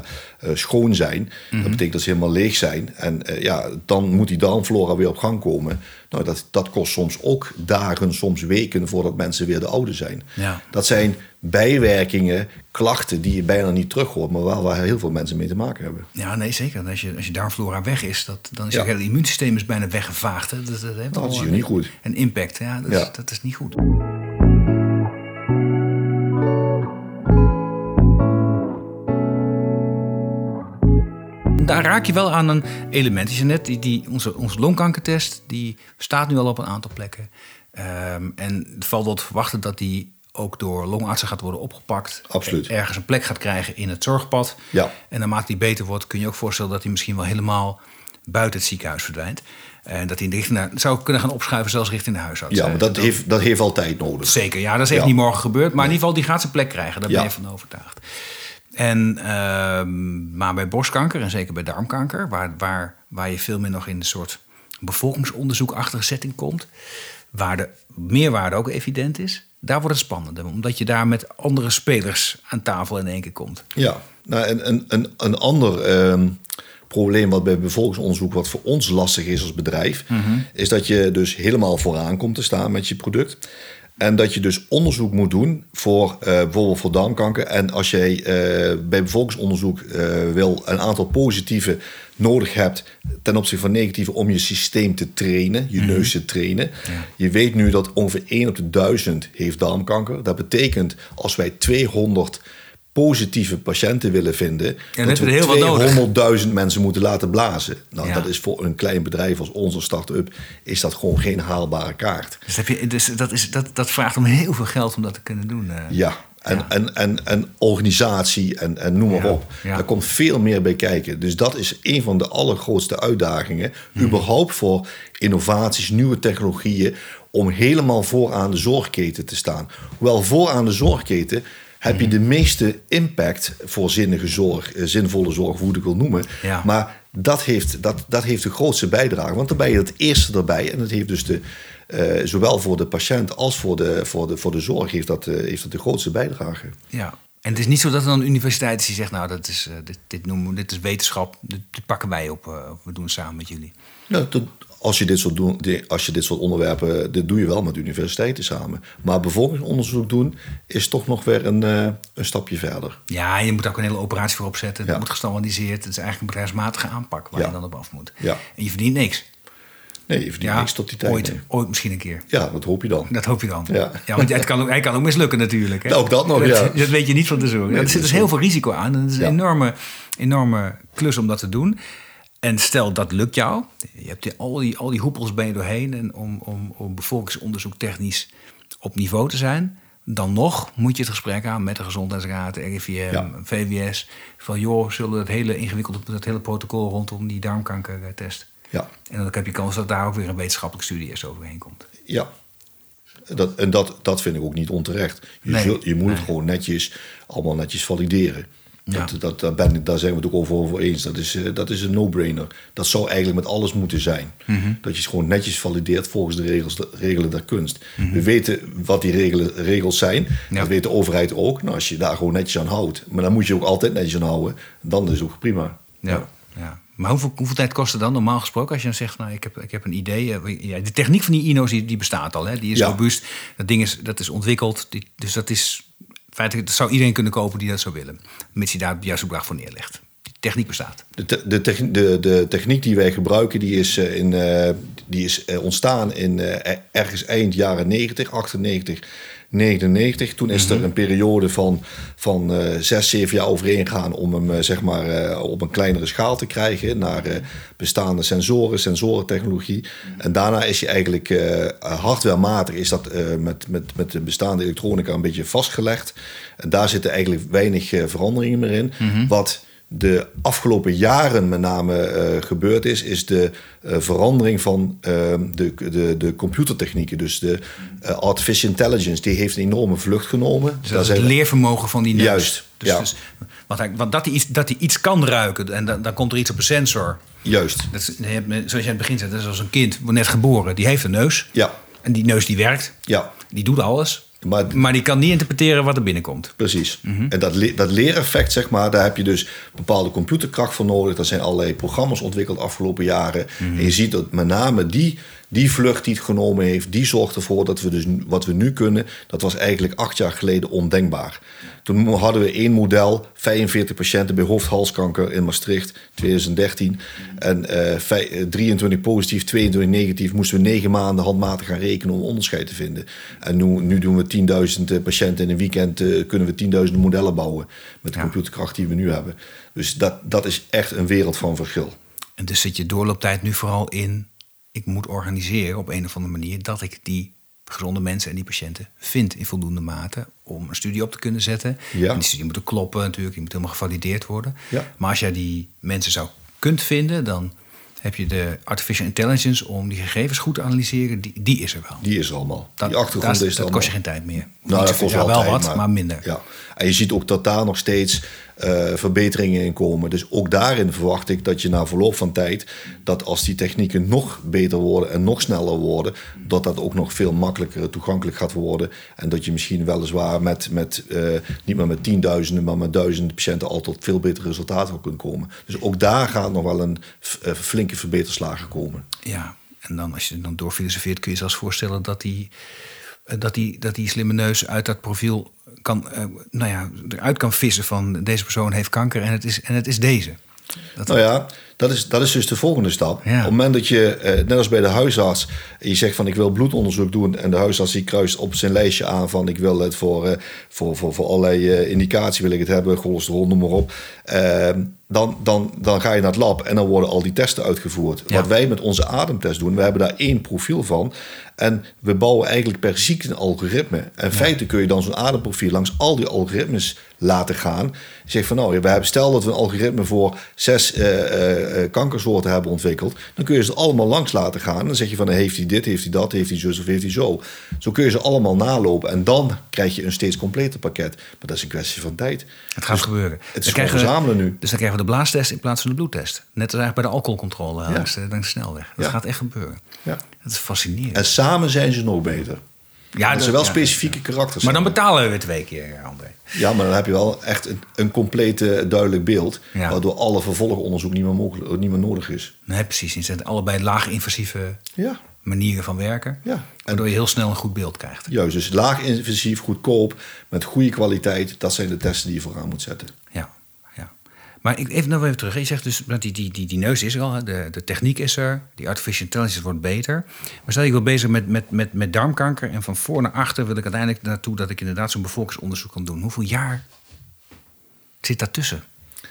schoon zijn. Dat betekent dat ze helemaal leeg zijn. En ja, dan moet die darmflora weer op gang komen. Nou, dat, dat kost soms ook dagen, soms weken voordat mensen weer de oude zijn. Ja. Dat zijn bijwerkingen, klachten die je bijna niet terug hoort, maar waar, waar heel veel mensen mee te maken hebben. Ja, nee, zeker. Als je, als je darmflora weg is, dat, dan is Ja. je hele immuunsysteem is bijna weggevaagd. Hè. Dat, dat heeft Dat al is hier niet goed. Een impact, ja. Dat, Ja. Is, dat is niet goed. Daar raak je wel aan een element. Je net, die, die, onze, onze longkankertest die staat nu al op een aantal plekken. Ehm, en het valt wel te verwachten dat die ook door longartsen gaat worden opgepakt. Absoluut. Ergens een plek gaat krijgen in het zorgpad. Ja. En naarmate die beter wordt, kun je ook voorstellen dat hij misschien wel helemaal buiten het ziekenhuis verdwijnt. En dat hij in de richting naar, zou kunnen gaan opschuiven, zelfs richting de huisarts. Ja, Eh, maar dat heeft, dat heeft altijd nodig. Zeker, ja, dat is echt Ja. niet morgen gebeurd. Maar in ieder geval, die gaat zijn plek krijgen. Daar ben je van overtuigd. En, ehm, maar bij borstkanker en zeker bij darmkanker, waar, waar, waar je veel meer nog in een soort bevolkingsonderzoekachtige setting komt, waar de meerwaarde ook evident is, daar wordt het spannender. Omdat je daar met andere spelers aan tafel in één keer komt. Ja, nou, en, een een, een ander ehm, probleem wat bij bevolkingsonderzoek, wat voor ons lastig is als bedrijf, is dat je dus helemaal vooraan komt te staan met je product. En dat je dus onderzoek moet doen voor eh, bijvoorbeeld voor darmkanker. En als jij eh, bij bevolkingsonderzoek eh, wil een aantal positieve nodig hebt ten opzichte van negatieve om je systeem te trainen, je neus te trainen. Je weet nu dat ongeveer 1 op de 1000 heeft darmkanker. Dat betekent als wij 200 positieve patiënten willen vinden, dan dat nodig. 200.000 mensen moeten laten blazen. Nou, Ja. dat is voor een klein bedrijf als onze start-up is dat gewoon geen haalbare kaart. Dus, heb je, dus dat, is, dat, dat vraagt om heel veel geld om dat te kunnen doen. eh. Ja, en, Ja. En, en, en organisatie en, en noem maar Ja, op. ja. Daar komt veel meer bij kijken. Dus dat is een van de allergrootste uitdagingen. Überhaupt voor innovaties, nieuwe technologieën. Om helemaal vooraan de zorgketen te staan. Hoewel vooraan de zorgketen heb je de meeste impact voor zinnige zorg, eh, zinvolle zorg, hoe ik het wil noemen. Ja. Maar dat heeft, dat, dat heeft de grootste bijdrage. Want dan ben je het eerste erbij. En dat heeft dus de, eh, zowel voor de patiënt als voor de, voor de, voor de zorg heeft dat, eh, heeft dat de grootste bijdrage. Ja. En het is niet zo dat er dan een universiteit is die zegt... nou, dat is, dit, dit, noemen dit is wetenschap, dit, dit pakken wij op. we doen het samen met jullie. Ja, dat, als, je dit soort doen, als je dit soort onderwerpen, dit doe je wel met universiteiten samen. Maar bevolkingsonderzoek doen is toch nog weer een, eh, een stapje verder. Ja, je moet ook een hele operatie voor opzetten. Ja. Het moet gestandardiseerd. Het is eigenlijk een bedrijfsmatige aanpak waar Ja. je dan op af moet. Ja. En je verdient niks. Nee, je verdient Ja, niks tot die tijd. ooit, nee. ooit misschien een keer. Ja, dat hoop je dan. Dat hoop je dan. Ja. want het kan ook, hij kan ook mislukken natuurlijk. Hè? Ja, ook dat nog, ja. Dat weet je niet van tevoren. Nee, er dat zit dus heel veel risico aan. En het is een enorme, enorme klus om dat te doen. En stel dat lukt jou. Je hebt die, al, die, al die hoepels ben je doorheen. En om, om, om bevolkingsonderzoek technisch op niveau te zijn. Dan nog moet je het gesprek aan met de Gezondheidsraad, de RIVM, Ja. VWS. Van joh, zullen we dat hele ingewikkelde dat hele protocol rondom die darmkankertest. Ja, En dan heb je kans dat daar ook weer een wetenschappelijke studie eerst overheen komt. ja. Dat, en dat, dat vind ik ook niet onterecht. Je, Nee, zult- je moet het gewoon netjes, allemaal netjes valideren. Ja. Dat, dat, daar, ben, ik- daar zijn we het ook over, over eens. Dat is, eh, dat is een no-brainer. Dat zou eigenlijk met alles moeten zijn. Mhm. Dat je het gewoon netjes valideert volgens de regels, de regelen der kunst. Mhm. We weten wat die regelen, regels zijn. Ja. Dat weet de overheid ook. Nou, als je daar gewoon netjes aan houdt. Maar dan moet je ook altijd netjes aan houden. Dan is het ook prima. Ja. ja. Maar hoeveel, hoeveel tijd kost het dan normaal gesproken als je dan zegt, nou, ik heb, ik heb een idee. eh, Ja, de techniek van die INO's die, die bestaat al, hè? die is robuust. Dat ding is, dat is ontwikkeld. Die, dus dat is feitelijk, dat zou iedereen kunnen kopen die dat zou willen. Mits hij daar het juiste bedrag voor neerlegt. Die techniek bestaat. De, de, de, de techniek die wij gebruiken, die is, eh, in, eh, die is eh, ontstaan in ergens eind jaren 90, 98, 99. Toen is er een periode van, van eh, zes, zeven jaar overheen gegaan om hem eh, zeg maar, eh, op een kleinere schaal te krijgen naar bestaande sensoren, sensorentechnologie. En daarna is je eigenlijk hardwarematig is dat met, met, met de bestaande elektronica een beetje vastgelegd. En daar zitten eigenlijk weinig veranderingen meer in. Wat de afgelopen jaren met name eh, gebeurd is, is de eh, verandering van eh, de, de, de computertechnieken. Dus de eh, artificial intelligence, die heeft een enorme vlucht genomen. Dus dat is het leervermogen van die neus. Juist, Dus, ja. dus, want hij, want dat, hij iets, dat hij iets kan ruiken en dan, dan komt er iets op een sensor. Juist, Dat zoals je aan het begin zei, dat is als een kind, net geboren. Die heeft een neus. ja, En die neus die werkt. ja. Die doet alles. Maar Maar die kan niet interpreteren wat er binnenkomt. Precies. En dat, le- dat leereffect, zeg maar, daar heb je dus bepaalde computerkracht voor nodig. Er zijn allerlei programma's ontwikkeld de afgelopen jaren. En je ziet dat met name die, die vlucht die het genomen heeft, die zorgt ervoor dat we dus wat we nu kunnen, dat was eigenlijk acht jaar geleden ondenkbaar. Toen hadden we één model, 45 patiënten bij hoofdhalskanker in Maastricht, 2013. En eh, vij- eh, 23 positief, 22 negatief. Moesten we negen maanden handmatig gaan rekenen om onderscheid te vinden. En nu, nu doen we 10.000 patiënten in een weekend. eh, kunnen we 10.000 modellen bouwen met de Ja. computerkracht die we nu hebben. Dus dat, dat is echt een wereld van verschil. En dus zit je doorlooptijd nu vooral in... ik moet organiseren op een of andere manier... dat ik die gezonde mensen en die patiënten vind in voldoende mate... om een studie op te kunnen zetten. Ja. En die studie moet kloppen natuurlijk. Die moet helemaal gevalideerd worden. Ja. Maar als jij die mensen zou kunt vinden... dan heb je de artificial intelligence om die gegevens goed te analyseren. Die, die is er wel. Die is er allemaal. Dat, die achtergrond dat, is er dat allemaal. kost je geen tijd meer. Nou, Niet dat kost wel, tijd, wat, maar, minder. Ja. En je ziet ook dat daar nog steeds eh, verbeteringen in komen. Dus ook daarin verwacht ik dat je na verloop van tijd... dat als die technieken nog beter worden en nog sneller worden... dat dat ook nog veel makkelijker toegankelijk gaat worden. En dat je misschien weliswaar met, met eh, niet meer met tienduizenden... maar met duizenden patiënten al tot veel betere resultaten kunt komen. Dus ook daar gaat nog wel een eh, flinke verbeterslagen komen. Ja, en dan als je dan doorfilosofeert kun je zelfs voorstellen dat die, dat die, dat die slimme neus uit dat profiel kan, eh, nou ja, eruit kan vissen van deze persoon heeft kanker en het is, en het is deze. Dat, Nou ja, dat is, dat is dus de volgende stap. Ja. Op het moment dat je, eh, net als bij de huisarts, je zegt van ik wil bloedonderzoek doen. En de huisarts die kruist op zijn lijstje aan van ik wil het voor, eh, voor, voor, voor allerlei eh, indicatie wil ik het hebben, cholesterol, noem maar op. Ehm, dan, dan, dan ga je naar het lab en dan worden al die testen uitgevoerd. Ja. Wat wij met onze ademtest doen, we hebben daar één profiel van. En we bouwen eigenlijk per ziekte een algoritme. En in feite kun je dan zo'n ademprofiel langs al die algoritmes laten gaan. Je zegt van nou, we hebben, stel dat we een algoritme voor zes eh, eh, eh, kankersoorten hebben ontwikkeld. Dan kun je ze allemaal langs laten gaan. Dan zeg je van heeft hij dit, heeft hij dat, heeft hij zus of heeft hij zo. Zo kun je ze allemaal nalopen. En dan krijg je een steeds completer pakket. Maar dat is een kwestie van tijd. het gaat gebeuren. Het is verzamelen nu. Dus dan krijgen we de blaastest in plaats van de bloedtest. Net als eigenlijk bij de alcoholcontrole langs, de, langs de snelweg. Dat Ja. gaat echt gebeuren. Ja. Dat is fascinerend. En samen zijn ze nog beter. ja, dat ze wel ja. specifieke karakters Maar dan betalen we weer twee keer, André. Ja, maar dan heb je wel echt een, een complete duidelijk beeld. Ja. Waardoor alle vervolgonderzoek niet meer, mogelijk, niet meer nodig is. Nee, precies. Het zijn allebei laag-invasieve Ja, manieren van werken. Ja. Waardoor je heel snel een goed beeld krijgt. juist. Dus laag invasief, goedkoop, met goede kwaliteit. Dat zijn de testen die je vooraan moet zetten. Maar ik, even nog even terug. Je zegt dus dat die, die, die, die neus is er al, de, de techniek is er, die artificial intelligence wordt beter. Maar stel ik wil bezig met, met, met, met darmkanker en van voor naar achter wil ik uiteindelijk naartoe dat ik inderdaad zo'n bevolkingsonderzoek kan doen. Hoeveel jaar zit daartussen?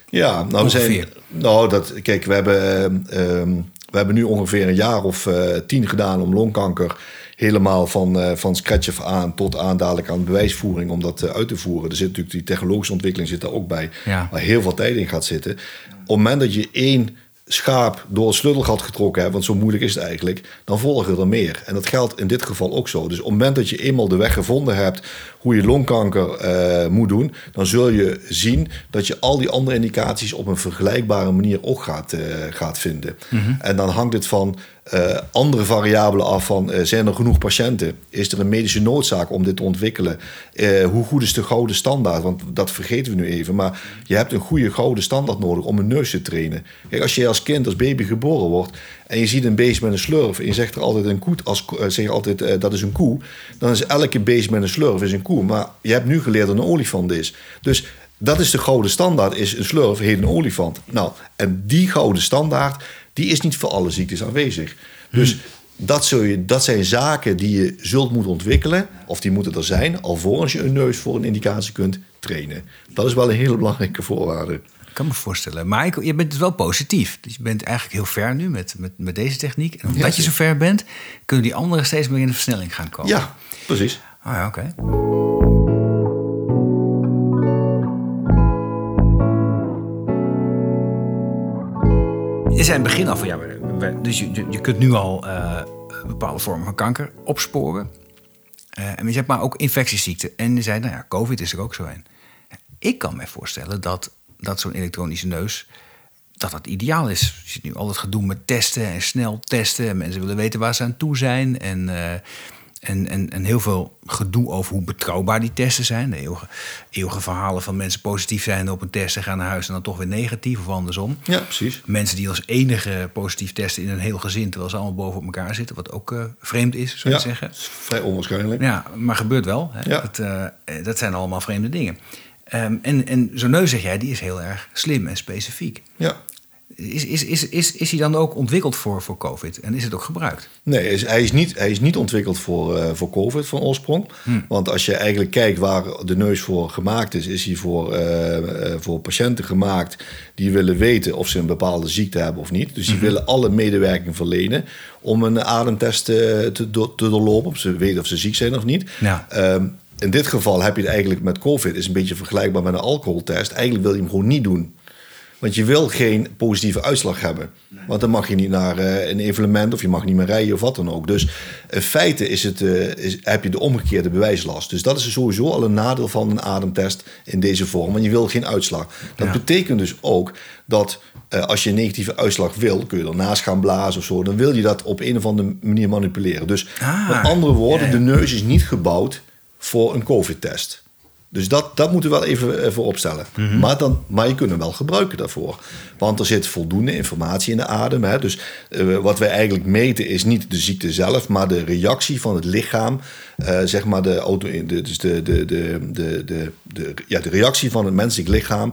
Ja, nou, we zijn, nou dat, kijk, we hebben, ehm, we hebben nu ongeveer een jaar of eh, tien gedaan om longkanker helemaal van, eh, van scratch af aan tot aan dadelijk aan bewijsvoering om dat eh, uit te voeren. Er zit natuurlijk die technologische ontwikkeling zit daar ook bij, Ja. waar heel veel tijd in gaat zitten. Op het moment dat je één schaap door het sleutelgat getrokken hebt, want zo moeilijk is het eigenlijk, dan volgen er meer. En dat geldt in dit geval ook zo. Dus op het moment dat je eenmaal de weg gevonden hebt hoe je longkanker eh, moet doen, dan zul je zien dat je al die andere indicaties op een vergelijkbare manier ook gaat, eh, gaat vinden. En dan hangt het van eh, andere variabelen af van zijn er genoeg patiënten? Is er een medische noodzaak om dit te ontwikkelen? Hoe goed is de gouden standaard? Want dat vergeten we nu even. Maar je hebt een goede gouden standaard nodig om een neus te trainen. Kijk, als je als kind, als baby geboren wordt en je ziet een beest met een slurf en je zegt er altijd een koe, als, eh, zeg je altijd eh, dat is een koe, dan is elke beest met een slurf is een koe. Maar je hebt nu geleerd dat een olifant is. Dus Dat is de gouden standaard, is een slurf heet een olifant. Nou, en die gouden standaard, die is niet voor alle ziektes aanwezig. Dus dat, zul je, dat zijn zaken die je zult moeten ontwikkelen, of die moeten er zijn, alvorens je een neus voor een indicatie kunt trainen. Dat is wel een hele belangrijke voorwaarde. Ik kan me voorstellen. Maar ik, je bent dus wel positief. Dus je bent eigenlijk heel ver nu met, met, met deze techniek. En omdat je zo ver bent, kunnen die anderen steeds meer in de versnelling gaan komen. Ja, precies. Ah ja, oké. Je zei in het begin al van ja, dus je, je, je kunt nu al eh, bepaalde vormen van kanker opsporen. Eh, en je hebt maar ook infectieziekten. En je zei, nou ja, COVID is er ook zo een. Ik kan me voorstellen dat, dat zo'n elektronische neus, dat dat ideaal is. Je ziet nu al het gedoe met testen en snel testen. En mensen willen weten waar ze aan toe zijn. En, eh, en, en, en heel veel gedoe over hoe betrouwbaar die testen zijn. De eeuwige, eeuwige verhalen van mensen positief zijn op een test en gaan naar huis en dan toch weer negatief of andersom. Ja, precies. Mensen die als enige positief testen in een heel gezin, terwijl ze allemaal boven op elkaar zitten, wat ook eh, vreemd is, zou je zeggen. is vrij onwaarschijnlijk. Ja, maar gebeurt wel. Hè? Ja. Dat, eh, dat zijn allemaal vreemde dingen. Ehm, en en zo'n neus, zeg jij, die is heel erg slim en specifiek. Ja. Is, is, is, is, is hij dan ook ontwikkeld voor, voor COVID? En is het ook gebruikt? Nee, hij is, hij is niet, hij is niet ontwikkeld voor, eh, voor COVID van oorsprong. Want als je eigenlijk kijkt waar de neus voor gemaakt is, is hij voor, eh, eh, voor patiënten gemaakt die willen weten of ze een bepaalde ziekte hebben of niet. Dus die willen alle medewerking verlenen om een ademtest te, te doorlopen, of ze weten of ze ziek zijn of niet. Ja. Ehm, in dit geval heb je het eigenlijk met COVID, is een beetje vergelijkbaar met een alcoholtest. Eigenlijk wil je hem gewoon niet doen. Want je wil geen positieve uitslag hebben. Want dan mag je niet naar eh, een evenement of je mag niet meer rijden of wat dan ook. Dus in feite is het, eh, is, heb je de omgekeerde bewijslast. Dus dat is sowieso al een nadeel van een ademtest in deze vorm. Want je wil geen uitslag. Dat Ja. betekent dus ook dat eh, als je een negatieve uitslag wil, kun je ernaast gaan blazen of zo. Dan wil je dat op een of andere manier manipuleren. Dus Ah, met andere woorden, ja, ja. de neus is niet gebouwd voor een COVID-test. Dus dat, dat moeten we wel even eh, voor opstellen. Mhm. maar, dan, maar je kunt hem wel gebruiken daarvoor. Want er zit voldoende informatie in de adem. Hè? Dus eh, wat wij eigenlijk meten is niet de ziekte zelf, maar de reactie van het lichaam. eh, zeg maar de, auto, de, dus de, de, de, de, de, de, ja, de reactie van het menselijk lichaam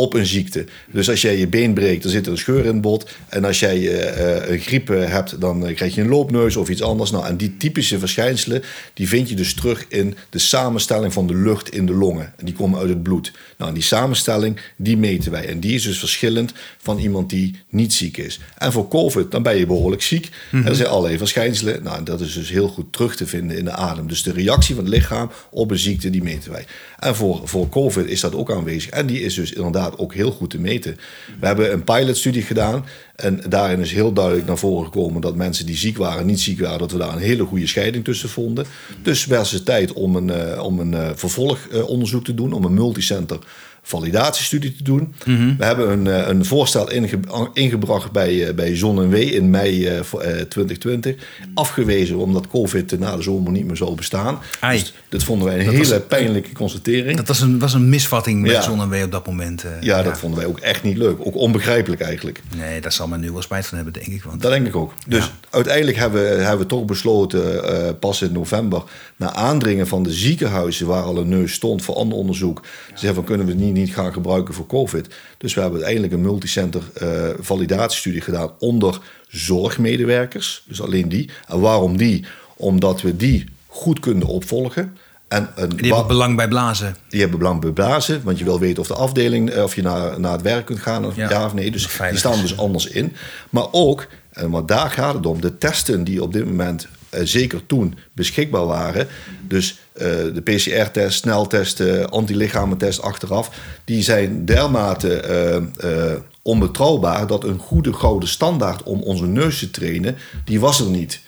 op een ziekte. Dus als jij je been breekt, dan zit er een scheur in het bot. En als jij eh, eh, een griep eh, hebt, dan krijg je een loopneus of iets anders. Nou, en die typische verschijnselen, die vind je dus terug in de samenstelling van de lucht in de longen. En die komen uit het bloed. Nou, en die samenstelling, die meten wij. En die is dus verschillend van iemand die niet ziek is. En voor COVID, dan ben je behoorlijk ziek. En er zijn allerlei verschijnselen. Nou, en dat is dus heel goed terug te vinden in de adem. Dus de reactie van het lichaam op een ziekte, die meten wij. En voor, voor COVID is dat ook aanwezig. En die is dus inderdaad ook heel goed te meten. We hebben een pilotstudie gedaan. En daarin is heel duidelijk naar voren gekomen dat mensen die ziek waren, niet ziek waren, dat we daar een hele goede scheiding tussen vonden. Dus was het tijd om een, eh, om een eh, vervolgonderzoek te doen, om een multicenter validatiestudie te doen. We hebben een, eh, een voorstel inge- ingebracht bij, eh, bij Zon en W in mei eh, voor, eh, 2020. Afgewezen omdat COVID na de zomer niet meer zou bestaan. Ai. Dus dat vonden wij een Dat hele pijnlijke constatering. Dat was een, was een misvatting met Ja. Zon en W op dat moment. ja, dat vonden wij ook echt niet leuk. Ook onbegrijpelijk eigenlijk. Nee, daar zal men nu wel spijt van hebben, denk ik. Want Dat denk ik ook. Dus Ja. uiteindelijk hebben, we- hebben we toch besloten, pas in november, na aandringen van de ziekenhuizen waar al een neus stond voor ander onderzoek, ze zeggen van kunnen we het niet, niet gaan gebruiken voor COVID. Dus we hebben uiteindelijk een multicenter eh, validatiestudie gedaan onder zorgmedewerkers. Dus alleen die. En waarom die? Omdat we die goed kunnen opvolgen. En een die hebben belang bij blazen. die hebben belang bij blazen, want je wil weten of de afdeling, eh, of je naar, naar het werk kunt gaan, of Ja, ja, of nee. Dus die staan dus anders in. Maar ook, en wat daar gaat het om, de testen die op dit moment, eh, zeker toen, beschikbaar waren. Dus eh, de PCR-test, sneltesten, antilichamentest achteraf, die zijn dermate eh, eh, onbetrouwbaar dat een goede gouden standaard om onze neus te trainen, die was er niet.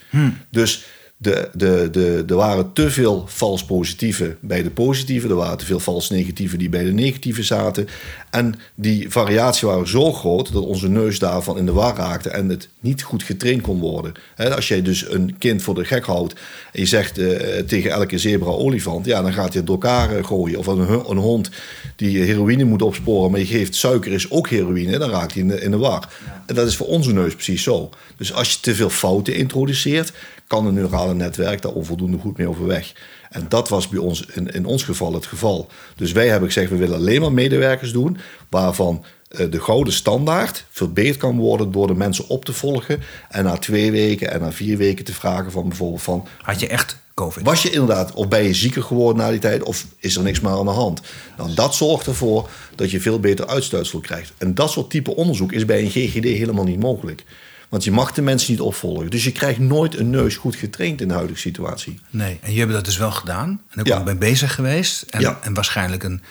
Dus de, de, de, er waren te veel vals positieve bij de positieve. Er waren te veel vals negatieve die bij de negatieve zaten. En die variatie waren zo groot dat onze neus daarvan in de war raakte en het niet goed getraind kon worden. Als jij dus een kind voor de gek houdt en je zegt eh, tegen elke zebra-olifant, ja, dan gaat hij het door elkaar eh, gooien. Of een, een hond die heroïne moet opsporen, maar je geeft suiker is ook heroïne, dan raakt hij in de, in de war. En dat is voor onze neus precies zo. Dus als je te veel fouten introduceert, kan de neurale net werkt daar onvoldoende goed mee overweg. En dat was bij ons in, in ons geval het geval. Dus wij hebben gezegd, we willen alleen maar medewerkers doen waarvan eh, de gouden standaard verbeterd kan worden door de mensen op te volgen en na twee weken en na vier weken te vragen van bijvoorbeeld van Had je echt COVID? was je inderdaad, of ben je zieker geworden na die tijd, of is er niks meer aan de hand? Nou, dat zorgt ervoor dat je veel beter uitstuitsel krijgt. En dat soort type onderzoek is bij een GGD helemaal niet mogelijk. Want je mag de mensen niet opvolgen. Dus je krijgt nooit een neus goed getraind in de huidige situatie. Nee, en je hebt dat dus wel gedaan. En ook Ja. ben bezig geweest. En, Ja. en waarschijnlijk een,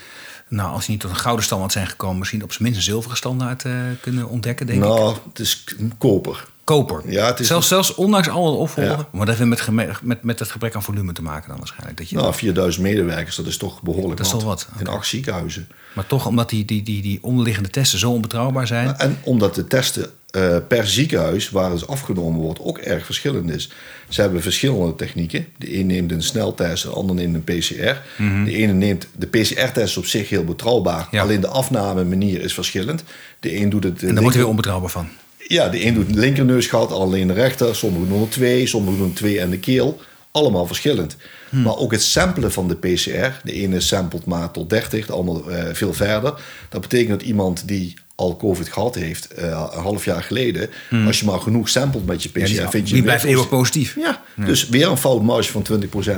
nou, als je niet tot een gouden standaard zijn gekomen, misschien op zijn minst een zilveren standaard eh, kunnen ontdekken, denk ik. nou, het is koper. Koper. Ja, het is- zelfs, zelfs ondanks al het opvolgen. Ja. Maar dat heeft met, met, met het gebrek aan volume te maken dan waarschijnlijk. Dat je Nou, 4000 medewerkers, dat is toch behoorlijk Dat is toch wat, In acht ziekenhuizen. Maar toch, omdat die, die, die, die onderliggende testen zo onbetrouwbaar zijn. En omdat de testen eh, per ziekenhuis, waar het afgenomen wordt, ook erg verschillend is. Ze hebben verschillende technieken. De een neemt een sneltest, de ander neemt een PCR. De ene neemt de PCR-test op zich heel betrouwbaar. Ja. Alleen de afname manier is verschillend. De een doet het. en daar wordt weer onbetrouwbaar van. Ja, de een doet een linkerneusgat, alleen de rechter. Sommigen doen er twee, sommigen doen twee en de keel. Allemaal verschillend. Maar ook het samplen van de PCR. De ene samplet maar tot 30, de ander eh, veel verder. Dat betekent dat iemand die al COVID gehad heeft, eh, een half jaar geleden... als je maar genoeg samplet met je PCR... Ja, die, vind je die blijft eeuwig positief. Ja, dus weer een foutmarge van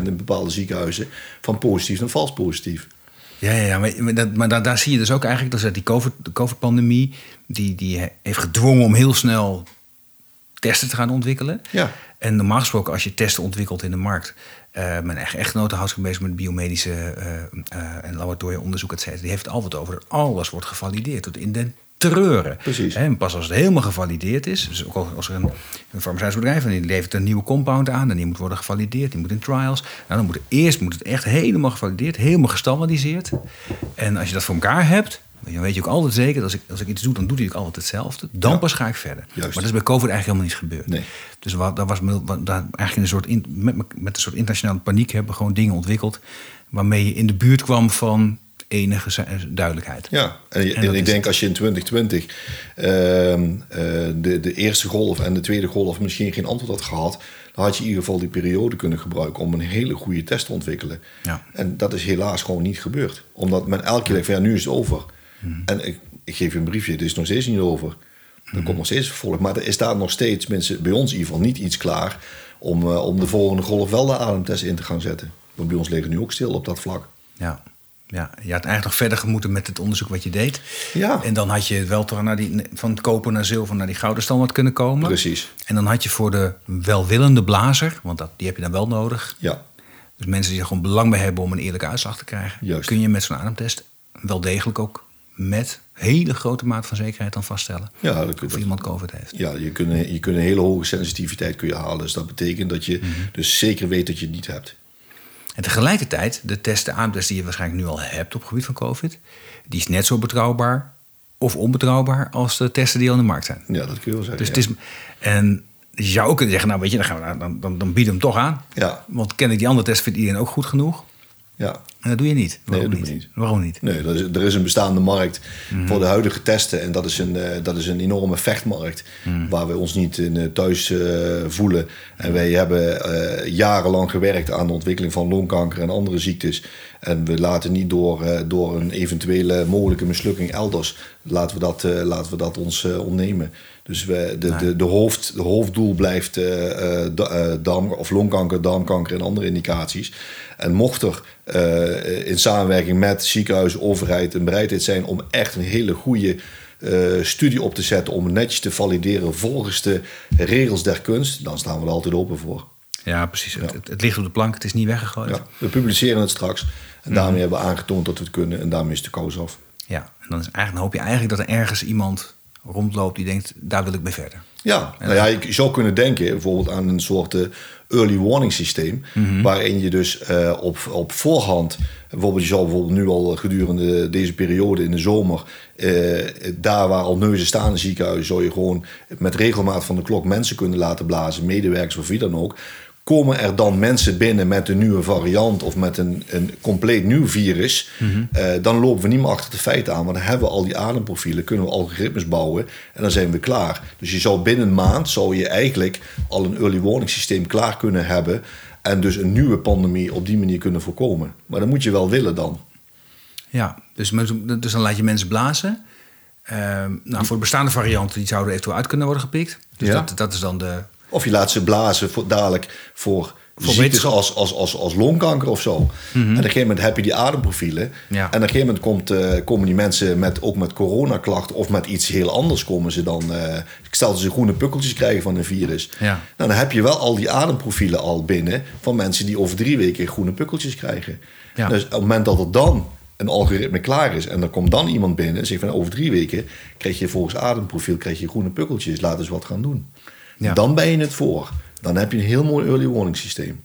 20% in bepaalde ziekenhuizen. Van positief naar vals positief. Ja, ja, ja maar, maar dat, maar daar, daar zie je dus ook eigenlijk dat die COVID, de COVID-pandemie... Die, die heeft gedwongen om heel snel testen te gaan ontwikkelen. Ja. En normaal gesproken, als je testen ontwikkelt in de markt... eh mijn eigen echtgenote houdt zich bezig met biomedische eh, en laboratoriumonderzoek, et cetera. Die heeft het altijd over dat alles wordt gevalideerd tot in den treuren. Precies. En pas als het helemaal gevalideerd is, dus ook als er een, een farmaceutisch bedrijf en die levert een nieuwe compound aan en die moet worden gevalideerd, die moet in trials. Nou, dan moet het eerst moet het echt helemaal gevalideerd, helemaal gestandardiseerd. En als je dat voor elkaar hebt, dan weet je ook altijd zeker dat als ik, als ik iets doe, dan doet hij ook altijd hetzelfde. Dan Ja. pas ga ik verder. Juist. Maar dat is bij COVID eigenlijk helemaal niet gebeurd. Nee. Dus wat, dat was wat- daar eigenlijk in een soort in, met, met een soort internationale paniek hebben gewoon dingen ontwikkeld waarmee je in de buurt kwam van enige duidelijkheid. Ja, en, ik denk als je in 2020 ehm, eh, de, de eerste golf en de tweede golf misschien geen antwoord had gehad, dan had je in ieder geval die periode kunnen gebruiken om een hele goede test te ontwikkelen. Ja. En dat is helaas gewoon niet gebeurd. Omdat men elke keer denkt ja, nu is het over. Mhm. En ik, ik geef je een briefje, het is nog steeds niet over. Er Mhm. komt nog steeds vervolg. Maar er is daar nog steeds, mensen, bij ons in ieder geval, niet iets klaar om, eh, om de volgende golf wel de ademtest in te gaan zetten. Want bij ons liggen nu ook stil op dat vlak. Ja. Ja, je had eigenlijk nog verder gemoeten met het onderzoek wat je deed. Ja. En dan had je wel toch naar die, van het koper naar zilver naar die gouden standaard kunnen komen. Precies. En dan had je voor de welwillende blazer, want dat, die heb je dan wel nodig. Ja, Dus mensen die er gewoon belang bij hebben om een eerlijke uitslag te krijgen. Juist. Kun je met zo'n ademtest wel degelijk ook met hele grote mate van zekerheid dan vaststellen. ja dat, Of dat, iemand COVID heeft. Ja, je kunt, een- je kunt een hele hoge sensitiviteit kun je halen. Dus dat betekent dat je dus zeker weet dat je het niet hebt. En tegelijkertijd, de test, de ademtest die je waarschijnlijk nu al hebt op het gebied van COVID, die is net zo betrouwbaar of onbetrouwbaar als de testen die al in de markt zijn. Ja, dat kun je wel zeggen. Dus ja. het is, en je zou ook kunnen zeggen, nou weet je, dan, gaan we, dan, dan, dan bieden we hem toch aan. Ja. Want ken ik die andere test, vindt iedereen ook goed genoeg. Ja. En dat doe je niet. Waarom dat doen we niet. Waarom niet? Nee, er is, er is een bestaande markt Mhm. voor de huidige testen. En dat is een, eh, dat is een enorme vechtmarkt. Mhm. Waar we ons niet in eh, thuis eh, voelen. En wij hebben jarenlang gewerkt aan de ontwikkeling van longkanker en andere ziektes. En we laten niet door, door een eventuele mogelijke mislukking elders. Laten we dat, laten we dat ons ontnemen. Dus we, de, de, de, hoofd, de hoofddoel blijft eh, eh, eh, darm, of longkanker, darmkanker en andere indicaties. En mocht er in samenwerking met ziekenhuis, overheid een bereidheid zijn om echt een hele goede studie op te zetten om netjes te valideren volgens de regels der kunst, dan staan we er altijd open voor. Ja, precies. Het, het, het ligt op de plank, het is niet weggegooid. Ja, we publiceren het straks en daarmee hebben we aangetoond dat we het kunnen en daarmee is de kous af. Ja, en dan, is eigenlijk, dan hoop je eigenlijk dat er ergens iemand rondloopt die denkt, daar wil ik mee verder. Ja, nou ja, je zou kunnen denken bijvoorbeeld aan een soort eh, early warning systeem. Waarin je dus eh, op, op voorhand, bijvoorbeeld je zou bijvoorbeeld nu al gedurende deze periode in de zomer, eh, daar waar al neuzen staan in ziekenhuizen, zou je gewoon met regelmaat van de klok mensen kunnen laten blazen, medewerkers of wie dan ook. Komen er dan mensen binnen met een nieuwe variant of met een, een compleet nieuw virus, eh, dan lopen we niet meer achter de feiten aan. Want dan hebben we al die ademprofielen, kunnen we algoritmes bouwen en dan zijn we klaar. Dus je zou binnen een maand zou je eigenlijk al een early warning systeem klaar kunnen hebben en dus een nieuwe pandemie op die manier kunnen voorkomen. Maar dat moet je wel willen dan. Ja, dus, dus dan laat je mensen blazen. Ehm, nou, voor de bestaande varianten die zouden eventueel uit kunnen worden gepikt. Dus Ja. dat, dat is dan de. Of je laat ze blazen voor, dadelijk voor, Voor ziektes als, als, als, als longkanker of zo. En op een gegeven moment heb je die ademprofielen. Ja. En op een gegeven moment komt, eh, komen die mensen met, ook met coronaklachten of met iets heel anders komen ze dan. ik stel dat ze groene pukkeltjes krijgen van een virus. Ja. Nou, dan heb je wel al die ademprofielen al binnen van mensen die over drie weken groene pukkeltjes krijgen. Ja. Dus op het moment dat er dan een algoritme klaar is en er komt dan iemand binnen en zegt van over drie weken krijg je volgens ademprofiel krijg je groene pukkeltjes, laat eens wat gaan doen. Ja. Dan ben je het voor. Dan heb je een heel mooi early warning systeem.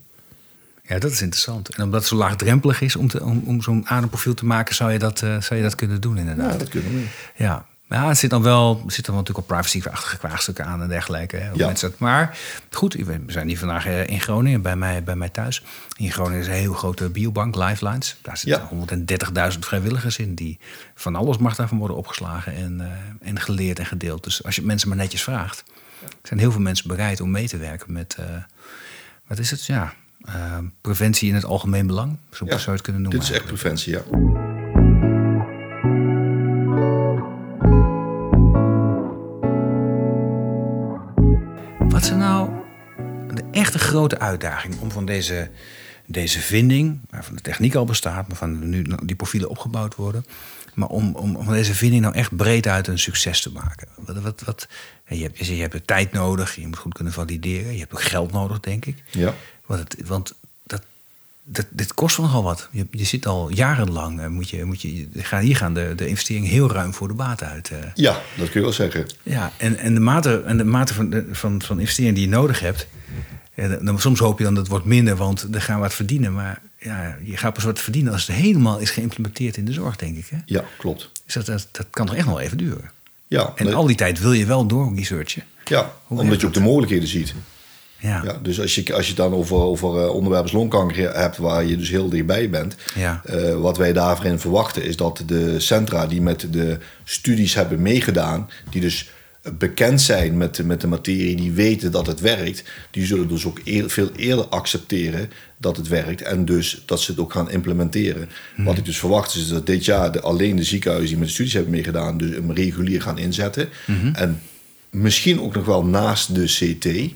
Ja, dat is interessant. En omdat het zo laagdrempelig is om, te, om, om zo'n ademprofiel te maken, zou je dat, eh, zou je dat kunnen doen, inderdaad. Ja, dat kunnen we. Ja, ja het zit dan wel, zitten wel natuurlijk al privacy-achtige kwaagstukken aan en dergelijke. Hè, Ja. mensen dat- maar goed, we zijn hier vandaag eh, in Groningen, bij mij, bij mij thuis. In Groningen is een heel grote biobank, Lifelines. Daar zitten Ja. 130.000 vrijwilligers in. Die van alles mag daarvan worden opgeslagen en, eh, en geleerd en gedeeld. Dus als je mensen maar netjes vraagt, zijn heel veel mensen bereid om mee te werken met, eh, wat is het? Ja, eh, preventie in het algemeen belang. Zo Ja, zou je het kunnen noemen. Dit is echt preventie, ja. Wat er nou de echte grote uitdaging om van deze, deze vinding, waarvan de techniek al bestaat, maar van nu die profielen opgebouwd worden, maar om, om, om deze vinding nou echt breed uit een succes te maken? Wat, wat, je, hebt, je, hebt de tijd nodig, je moet goed kunnen valideren, je hebt ook geld nodig, denk ik. Ja. Want, het, want dat, dat, dit kost nogal wat. Je, je zit al jarenlang, eh, moet je, moet je, hier gaan de, de investeringen heel ruim voor de baat uit. eh. ja, dat kun je wel zeggen. Ja, en, en de mate, en de mate van, de- van, van investering die je nodig hebt. dan, soms hoop je dan dat het wordt minder, want er gaan we wat verdienen. Maar ja, je gaat pas wat verdienen als het helemaal is geïmplementeerd in de zorg, denk ik. Hè? Ja, klopt. Dus dat, dat, dat kan toch echt nog wel even duren. Ja, En al die tijd wil je wel door researchen. ja Hoe omdat je ook de mogelijkheden ziet. Ja. Ja, dus als je, als je het dan over, over eh, onderwerp als longkanker hebt, waar je dus heel dichtbij bent. Ja. eh, wat wij daarin verwachten is dat de centra die met de studies hebben meegedaan, die dus bekend zijn met, de- met de materie, die weten dat het werkt, die zullen dus ook eer- veel eerder accepteren dat het werkt en dus dat ze het ook gaan implementeren. Wat ik dus verwacht is dat dit jaar de, alleen de ziekenhuizen die met de studies hebben meegedaan, dus hem regulier gaan inzetten. En misschien ook nog wel naast de CT.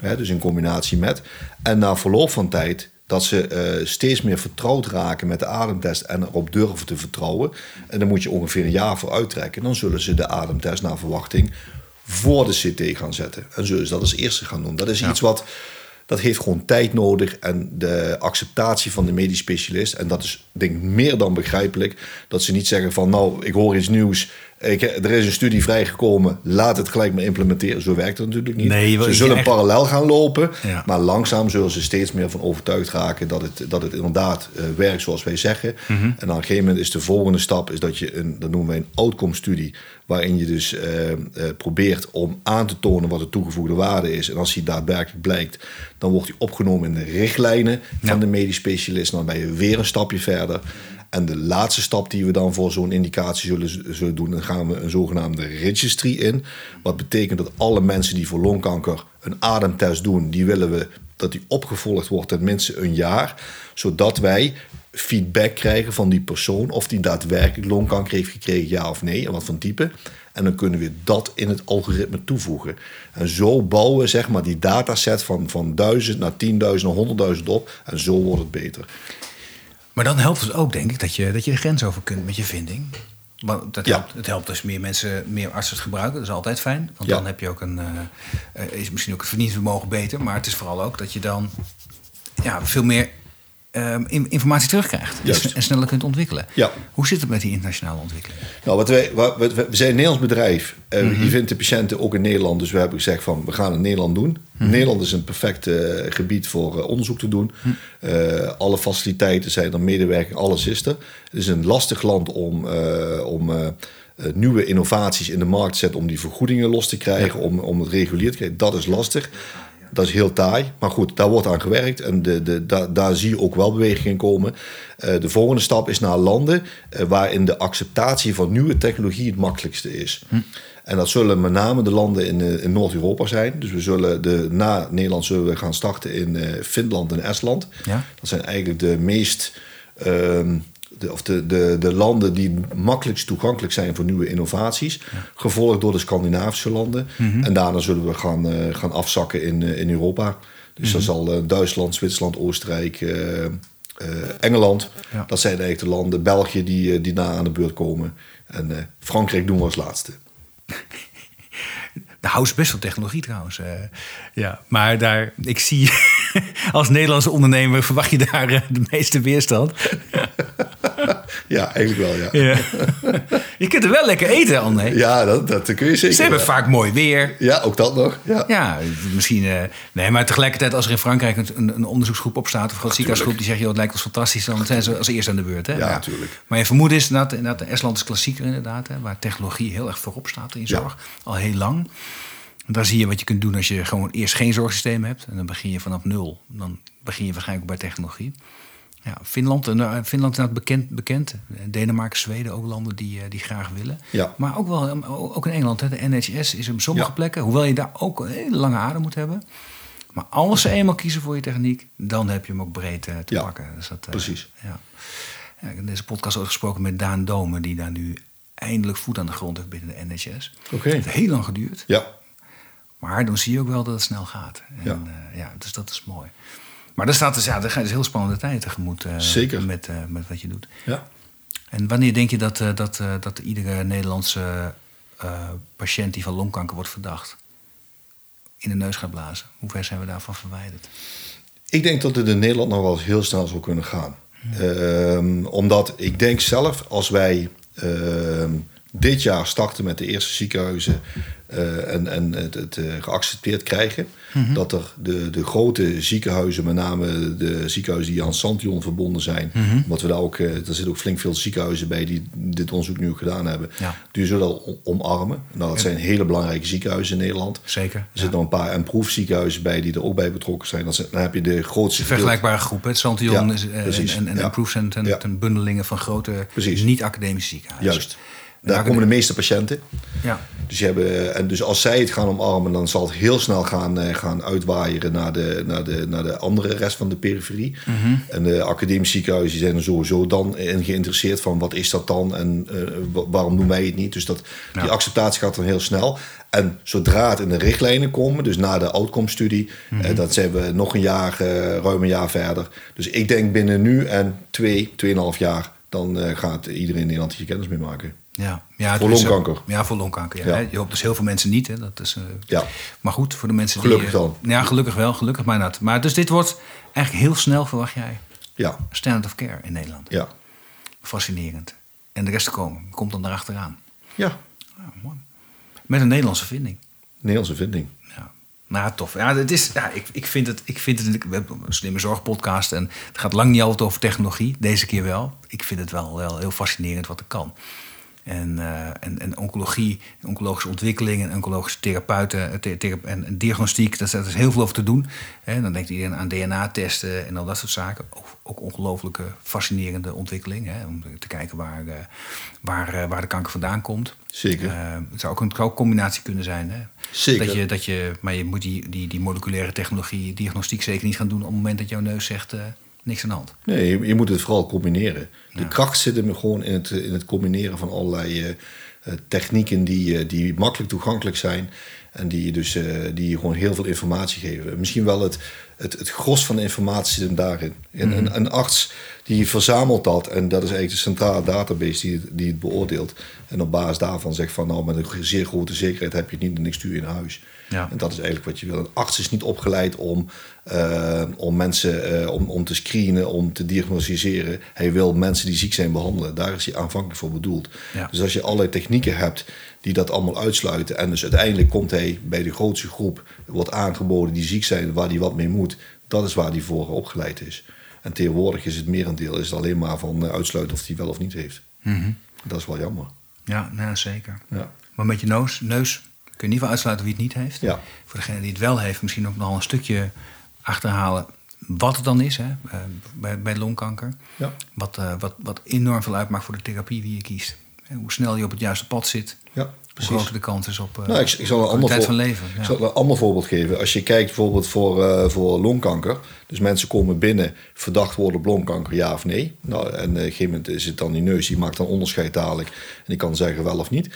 Hè, dus in combinatie met. En na verloop van tijd dat ze eh, steeds meer vertrouwd raken met de ademtest en erop durven te vertrouwen. En dan moet je ongeveer een jaar voor uittrekken. Dan zullen ze de ademtest naar verwachting voor de CT gaan zetten. En zullen ze dat als eerste gaan doen. Dat is iets wat, dat heeft gewoon tijd nodig. En de acceptatie van de medisch specialist. En dat is denk ik meer dan begrijpelijk. Dat ze niet zeggen van nou, ik hoor iets nieuws. Ik, er is een studie vrijgekomen, laat het gelijk maar implementeren. Zo werkt het natuurlijk niet. Nee, ze zullen echt- parallel gaan lopen, Ja. maar langzaam zullen ze steeds meer van overtuigd raken dat het, dat het inderdaad eh, werkt zoals wij zeggen. Mhm. En aan een gegeven moment is de volgende stap is dat je een, dat noemen wij een outcome-studie, waarin je dus eh, eh, probeert om aan te tonen wat de toegevoegde waarde is. En als die daadwerkelijk blijkt, dan wordt die opgenomen in de richtlijnen van de medisch specialist. Dan ben je weer een stapje verder. En de laatste stap die we dan voor zo'n indicatie zullen, zullen doen, dan gaan we een zogenaamde registry in. Wat betekent dat alle mensen die voor longkanker een ademtest doen, die willen we dat die opgevolgd wordt tenminste een jaar. Zodat wij feedback krijgen van die persoon of die daadwerkelijk longkanker heeft gekregen, ja of nee, en wat voor type. En dan kunnen we dat in het algoritme toevoegen. En zo bouwen we zeg maar die dataset van, van 1000 naar 10.000 naar 100.000 op. En zo wordt het beter. Maar dan helpt het ook, denk ik, dat je, dat je de grens over kunt met je vinding. Want dat Ja. helpt, het helpt als meer mensen, meer artsen het gebruiken. Dat is altijd fijn. Want Ja. dan heb je ook een, eh, eh, is misschien ook het verdienvermogen beter. Maar het is vooral ook dat je dan ja, veel meer ehm, in- informatie terugkrijgt. En, Juist. s- en sneller kunt ontwikkelen. Ja. Hoe zit het met die internationale ontwikkeling? Nou, wat wij, wat, wat- we zijn een Nederlands bedrijf. Eh, Mhm. Je vindt de patiënten ook in Nederland. Dus we hebben gezegd van we gaan het in Nederland doen. Mhm. Nederland is een perfect eh, gebied voor eh, onderzoek te doen. Eh, alle faciliteiten zijn er, medewerking, alles is er. Het is een lastig land om, om nieuwe innovaties in de markt te zetten. Om die vergoedingen los te krijgen. Om, om het regulier te krijgen. Dat is lastig. Dat is heel taai. Maar goed, daar wordt aan gewerkt. En de, de, daar, daar zie je ook wel beweging in komen. Eh, de volgende stap is naar landen uh, waarin de acceptatie van nieuwe technologie het makkelijkste is. Hm. En dat zullen met name de landen in, in Noord-Europa zijn. Dus we zullen de, na Nederland zullen we gaan starten in Finland en Estland. Ja. Dat zijn eigenlijk de meest ehm, de, of de, de, de landen die makkelijkst toegankelijk zijn voor nieuwe innovaties. Gevolgd door de Scandinavische landen. Mhm. En daarna zullen we gaan, uh, gaan afzakken in, uh, in Europa. Dus mm -hmm. dat zal uh, Duitsland, Zwitserland, Oostenrijk, Engeland. Ja. Dat zijn eigenlijk de landen. België die, die na aan de beurt komen. En Frankrijk doen we als laatste. De house best wel technologie trouwens. ja, maar daar, ik zie als Nederlandse ondernemer verwacht je daar de meeste weerstand. ja, eigenlijk wel, ja. ja. Je kunt er wel lekker eten, André. Ja, dat, dat kun je zeker. Ze hebben vaak mooi weer. Ja, ook dat nog. Ja, ja misschien... Uh, nee, maar tegelijkertijd als er in Frankrijk een, een onderzoeksgroep opstaat... of een ziekenhuisgroep die zegt, joh, het lijkt ons fantastisch... dan zijn ze als eerste aan de beurt. Hè? Ja, natuurlijk. Maar je vermoeden is inderdaad, inderdaad Estland is klassieker inderdaad... Hè, waar technologie heel erg voorop staat in zorg. Al heel lang. Daar zie je wat je kunt doen als je gewoon eerst geen zorgsysteem hebt. En dan begin je vanaf nul. Dan begin je waarschijnlijk bij technologie. Ja, Finland, uh, Finland is bekend, bekend. Denemarken, Zweden, ook landen die, uh, die graag willen. Ja. Maar ook wel ook in Engeland. Hè, de NHS is op sommige ja. plekken, hoewel je daar ook een hele lange adem moet hebben. Maar als ze eenmaal kiezen voor je techniek, dan heb je hem ook breed uh, te ja, pakken. Dus dat, precies. Ja. Ja, ik heb in deze podcast ook gesproken met Daan Domen, die daar nu eindelijk voet aan de grond heeft binnen de NHS. Oké. Okay. Het heeft heel lang geduurd. Ja. Maar dan zie je ook wel dat het snel gaat. En, ja. ja, dus dat is mooi. Maar er staat dus, ja, gaat dus heel spannende tijd tegemoet uh, Zeker. Met, uh, met wat je doet. Ja. En wanneer denk je dat, uh, dat, dat iedere Nederlandse patiënt die van longkanker wordt verdacht in de neus gaat blazen? Hoe ver zijn we daarvan verwijderd? Ik denk dat het in Nederland nog wel eens heel snel zou kunnen gaan. Hmm. omdat ik denk zelf, als wij ehm, dit jaar starten met de eerste ziekenhuizen uh, en, en het, het uh, geaccepteerd krijgen. Mm -hmm. Dat er de, de grote ziekenhuizen, met name de ziekenhuizen die aan Santion verbonden zijn, mm -hmm. wat we daar ook, uh, er zitten ook flink veel ziekenhuizen bij die dit onderzoek nu ook gedaan hebben, ja. die zullen omarmen. Nou, dat zijn hele belangrijke ziekenhuizen in Nederland. Zeker. Er zitten nog een paar improve ziekenhuizen bij die er ook bij betrokken zijn. Dan, dan heb je de grootste. Vergelijkbare groepen. Santion ja, is, en, en, en ten bundelingen van grote niet-academische ziekenhuizen. Juist. Daar komen de meeste patiënten. Ja. Dus, je hebben, en dus als zij het gaan omarmen, dan zal het heel snel gaan, uh, gaan uitwaaieren naar de, naar, de, naar de andere rest van de periferie. Mm -hmm. En de academische ziekenhuizen zijn er sowieso dan in geïnteresseerd van wat is dat dan en uh, waarom doen wij het niet. Dus dat, ja. die acceptatie gaat dan heel snel. En zodra het in de richtlijnen komen, dus na de outcome-studie, mm -hmm. uh, dan zijn we nog een jaar, ruim een jaar verder. Dus ik denk binnen nu en twee, tweeënhalf jaar, dan gaat iedereen in Nederland hier kennis mee maken. Ja, ja voor longkanker. Ja, voor longkanker. Ja. Ja. Je hoopt dus heel veel mensen niet. Hè. Dat is, uh, ja. Maar goed, voor de mensen gelukkig die... Gelukkig wel. Ja, gelukkig wel. Gelukkig maar dat. Maar dus dit wordt eigenlijk heel snel, verwacht jij, ja. standard of care in Nederland. Ja. Fascinerend. En de rest komen. Komt dan erachteraan. Ja. ja mooi. Met een Nederlandse vinding. Nederlandse vinding. Ja. Nou, tof. Ja, het is, ja, ik, ik vind het, ik vind het, we hebben een slimme zorgpodcast en het gaat lang niet altijd over technologie. Deze keer wel. Ik vind het wel, wel heel fascinerend wat er kan. En, uh, en, en, oncologie, oncologische ontwikkeling en oncologische therapeuten thera en, en, diagnostiek, daar is heel veel over te doen. He, dan denkt iedereen aan DNA-testen en al dat soort zaken. Ook, ook ongelooflijke fascinerende ontwikkeling. Om te kijken waar, uh, waar, uh, waar de kanker vandaan komt. Zeker. het zou ook een, zou ook combinatie kunnen zijn. Hè? Zeker. Dat je, dat je, maar je moet die, die, die moleculaire technologie, diagnostiek zeker niet gaan doen op het moment dat jouw neus zegt niks aan de hand. Nee, je, je moet het vooral combineren. De ja. kracht zit hem gewoon in het, in het combineren van allerlei uh, technieken die, uh, die makkelijk toegankelijk zijn. En die, dus, uh, die gewoon heel veel informatie geven. Misschien wel het, het, het gros van de informatie zit hem daarin. En, mm. een, een, arts die verzamelt dat. En dat is eigenlijk de centrale database die, die het beoordeelt. En op basis daarvan zegt van nou met een zeer grote zekerheid heb je het niet en ik stuur je naar huis. Ja. En dat is eigenlijk wat je wil. Een arts is niet opgeleid om, uh, om mensen uh, om, om te screenen, om te diagnosticeren. Hij wil mensen die ziek zijn behandelen. Daar is hij aanvankelijk voor bedoeld. Ja. Dus als je allerlei technieken hebt die dat allemaal uitsluiten. En dus uiteindelijk komt hij bij de grootste groep, wordt aangeboden die ziek zijn, waar hij wat mee moet. Dat is waar hij voor opgeleid is. En tegenwoordig is het merendeel is het alleen maar van uh, uitsluiten of hij wel of niet heeft. Mm -hmm. Dat is wel jammer. Ja, nou, zeker. Ja. Maar met je neus, neus Kun je niet van uitsluiten wie het niet heeft. Ja. Voor degene die het wel heeft, misschien ook nog een stukje achterhalen wat het dan is hè, eh, bij, bij longkanker. Ja. Wat, eh, wat, wat enorm veel uitmaakt voor de therapie wie je kiest. En hoe snel je op het juiste pad zit. Ja, Hoe precies. groter de kans is op uh, Nou, ik, ik zal een ander, voor- van leven. Ja. ik zal een ander voorbeeld geven. Als je kijkt bijvoorbeeld voor, voor longkanker. Dus mensen komen binnen, verdacht worden op longkanker, ja of nee. Nou, en op een gegeven moment is het dan die neus, die maakt dan onderscheid dadelijk. En die kan zeggen wel of niet.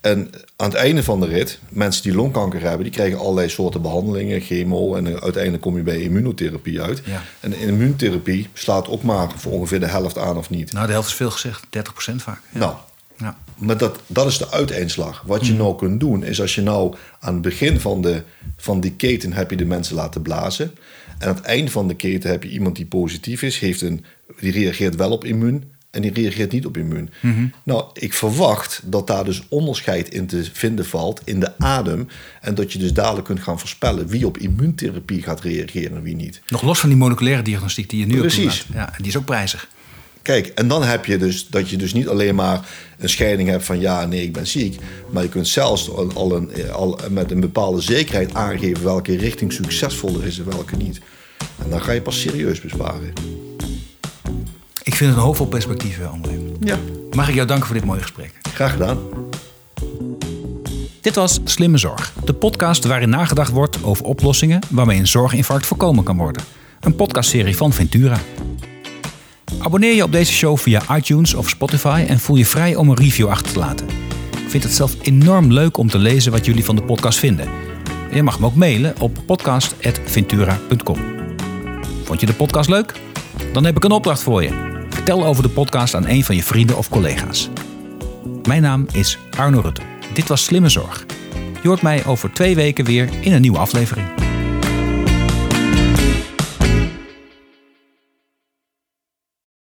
En aan het einde van de rit, mensen die longkanker hebben, die krijgen allerlei soorten behandelingen, chemo. En uiteindelijk kom je bij immunotherapie uit. Ja. En de immuuntherapie slaat ook maar voor ongeveer de helft aan of niet. Nou, de helft is veel gezegd, 30% vaak. Ja. Nou, Ja. maar dat, dat is de uiteenslag. Wat je nou kunt doen, is als je nou aan het begin van, de, van die keten heb je de mensen laten blazen. En aan het einde van de keten heb je iemand die positief is, heeft een, die reageert wel op immuun en die reageert niet op immuun. Nou, ik verwacht dat daar dus onderscheid in te vinden valt in de adem. En dat je dus dadelijk kunt gaan voorspellen wie op immuuntherapie gaat reageren en wie niet. Nog los van die moleculaire diagnostiek die je nu Precies. Ja, die is ook prijzig. Kijk, en dan heb je dus dat je dus niet alleen maar een scheiding hebt van ja, nee, ik ben ziek. Maar je kunt zelfs al, al, een, al met een bepaalde zekerheid aangeven welke richting succesvoller is en welke niet. En dan ga je pas serieus besparen. Ik vind het een hoofdvol perspectief, eh, André. Ja, Mag ik jou danken voor dit mooie gesprek. graag gedaan. Dit was Slimme Zorg, de podcast waarin nagedacht wordt over oplossingen waarmee een zorginfarct voorkomen kan worden. Een podcastserie van Ventura. Abonneer je op deze show via iTunes of Spotify en voel je vrij om een review achter te laten. Ik vind het zelf enorm leuk om te lezen wat jullie van de podcast vinden. Je mag me ook mailen op podcast.ventura.com. Vond je de podcast leuk? Dan heb ik een opdracht voor je. Vertel over de podcast aan een van je vrienden of collega's. Mijn naam is Arno Rutte. Dit was Slimme Zorg. Je hoort mij over twee weken weer in een nieuwe aflevering.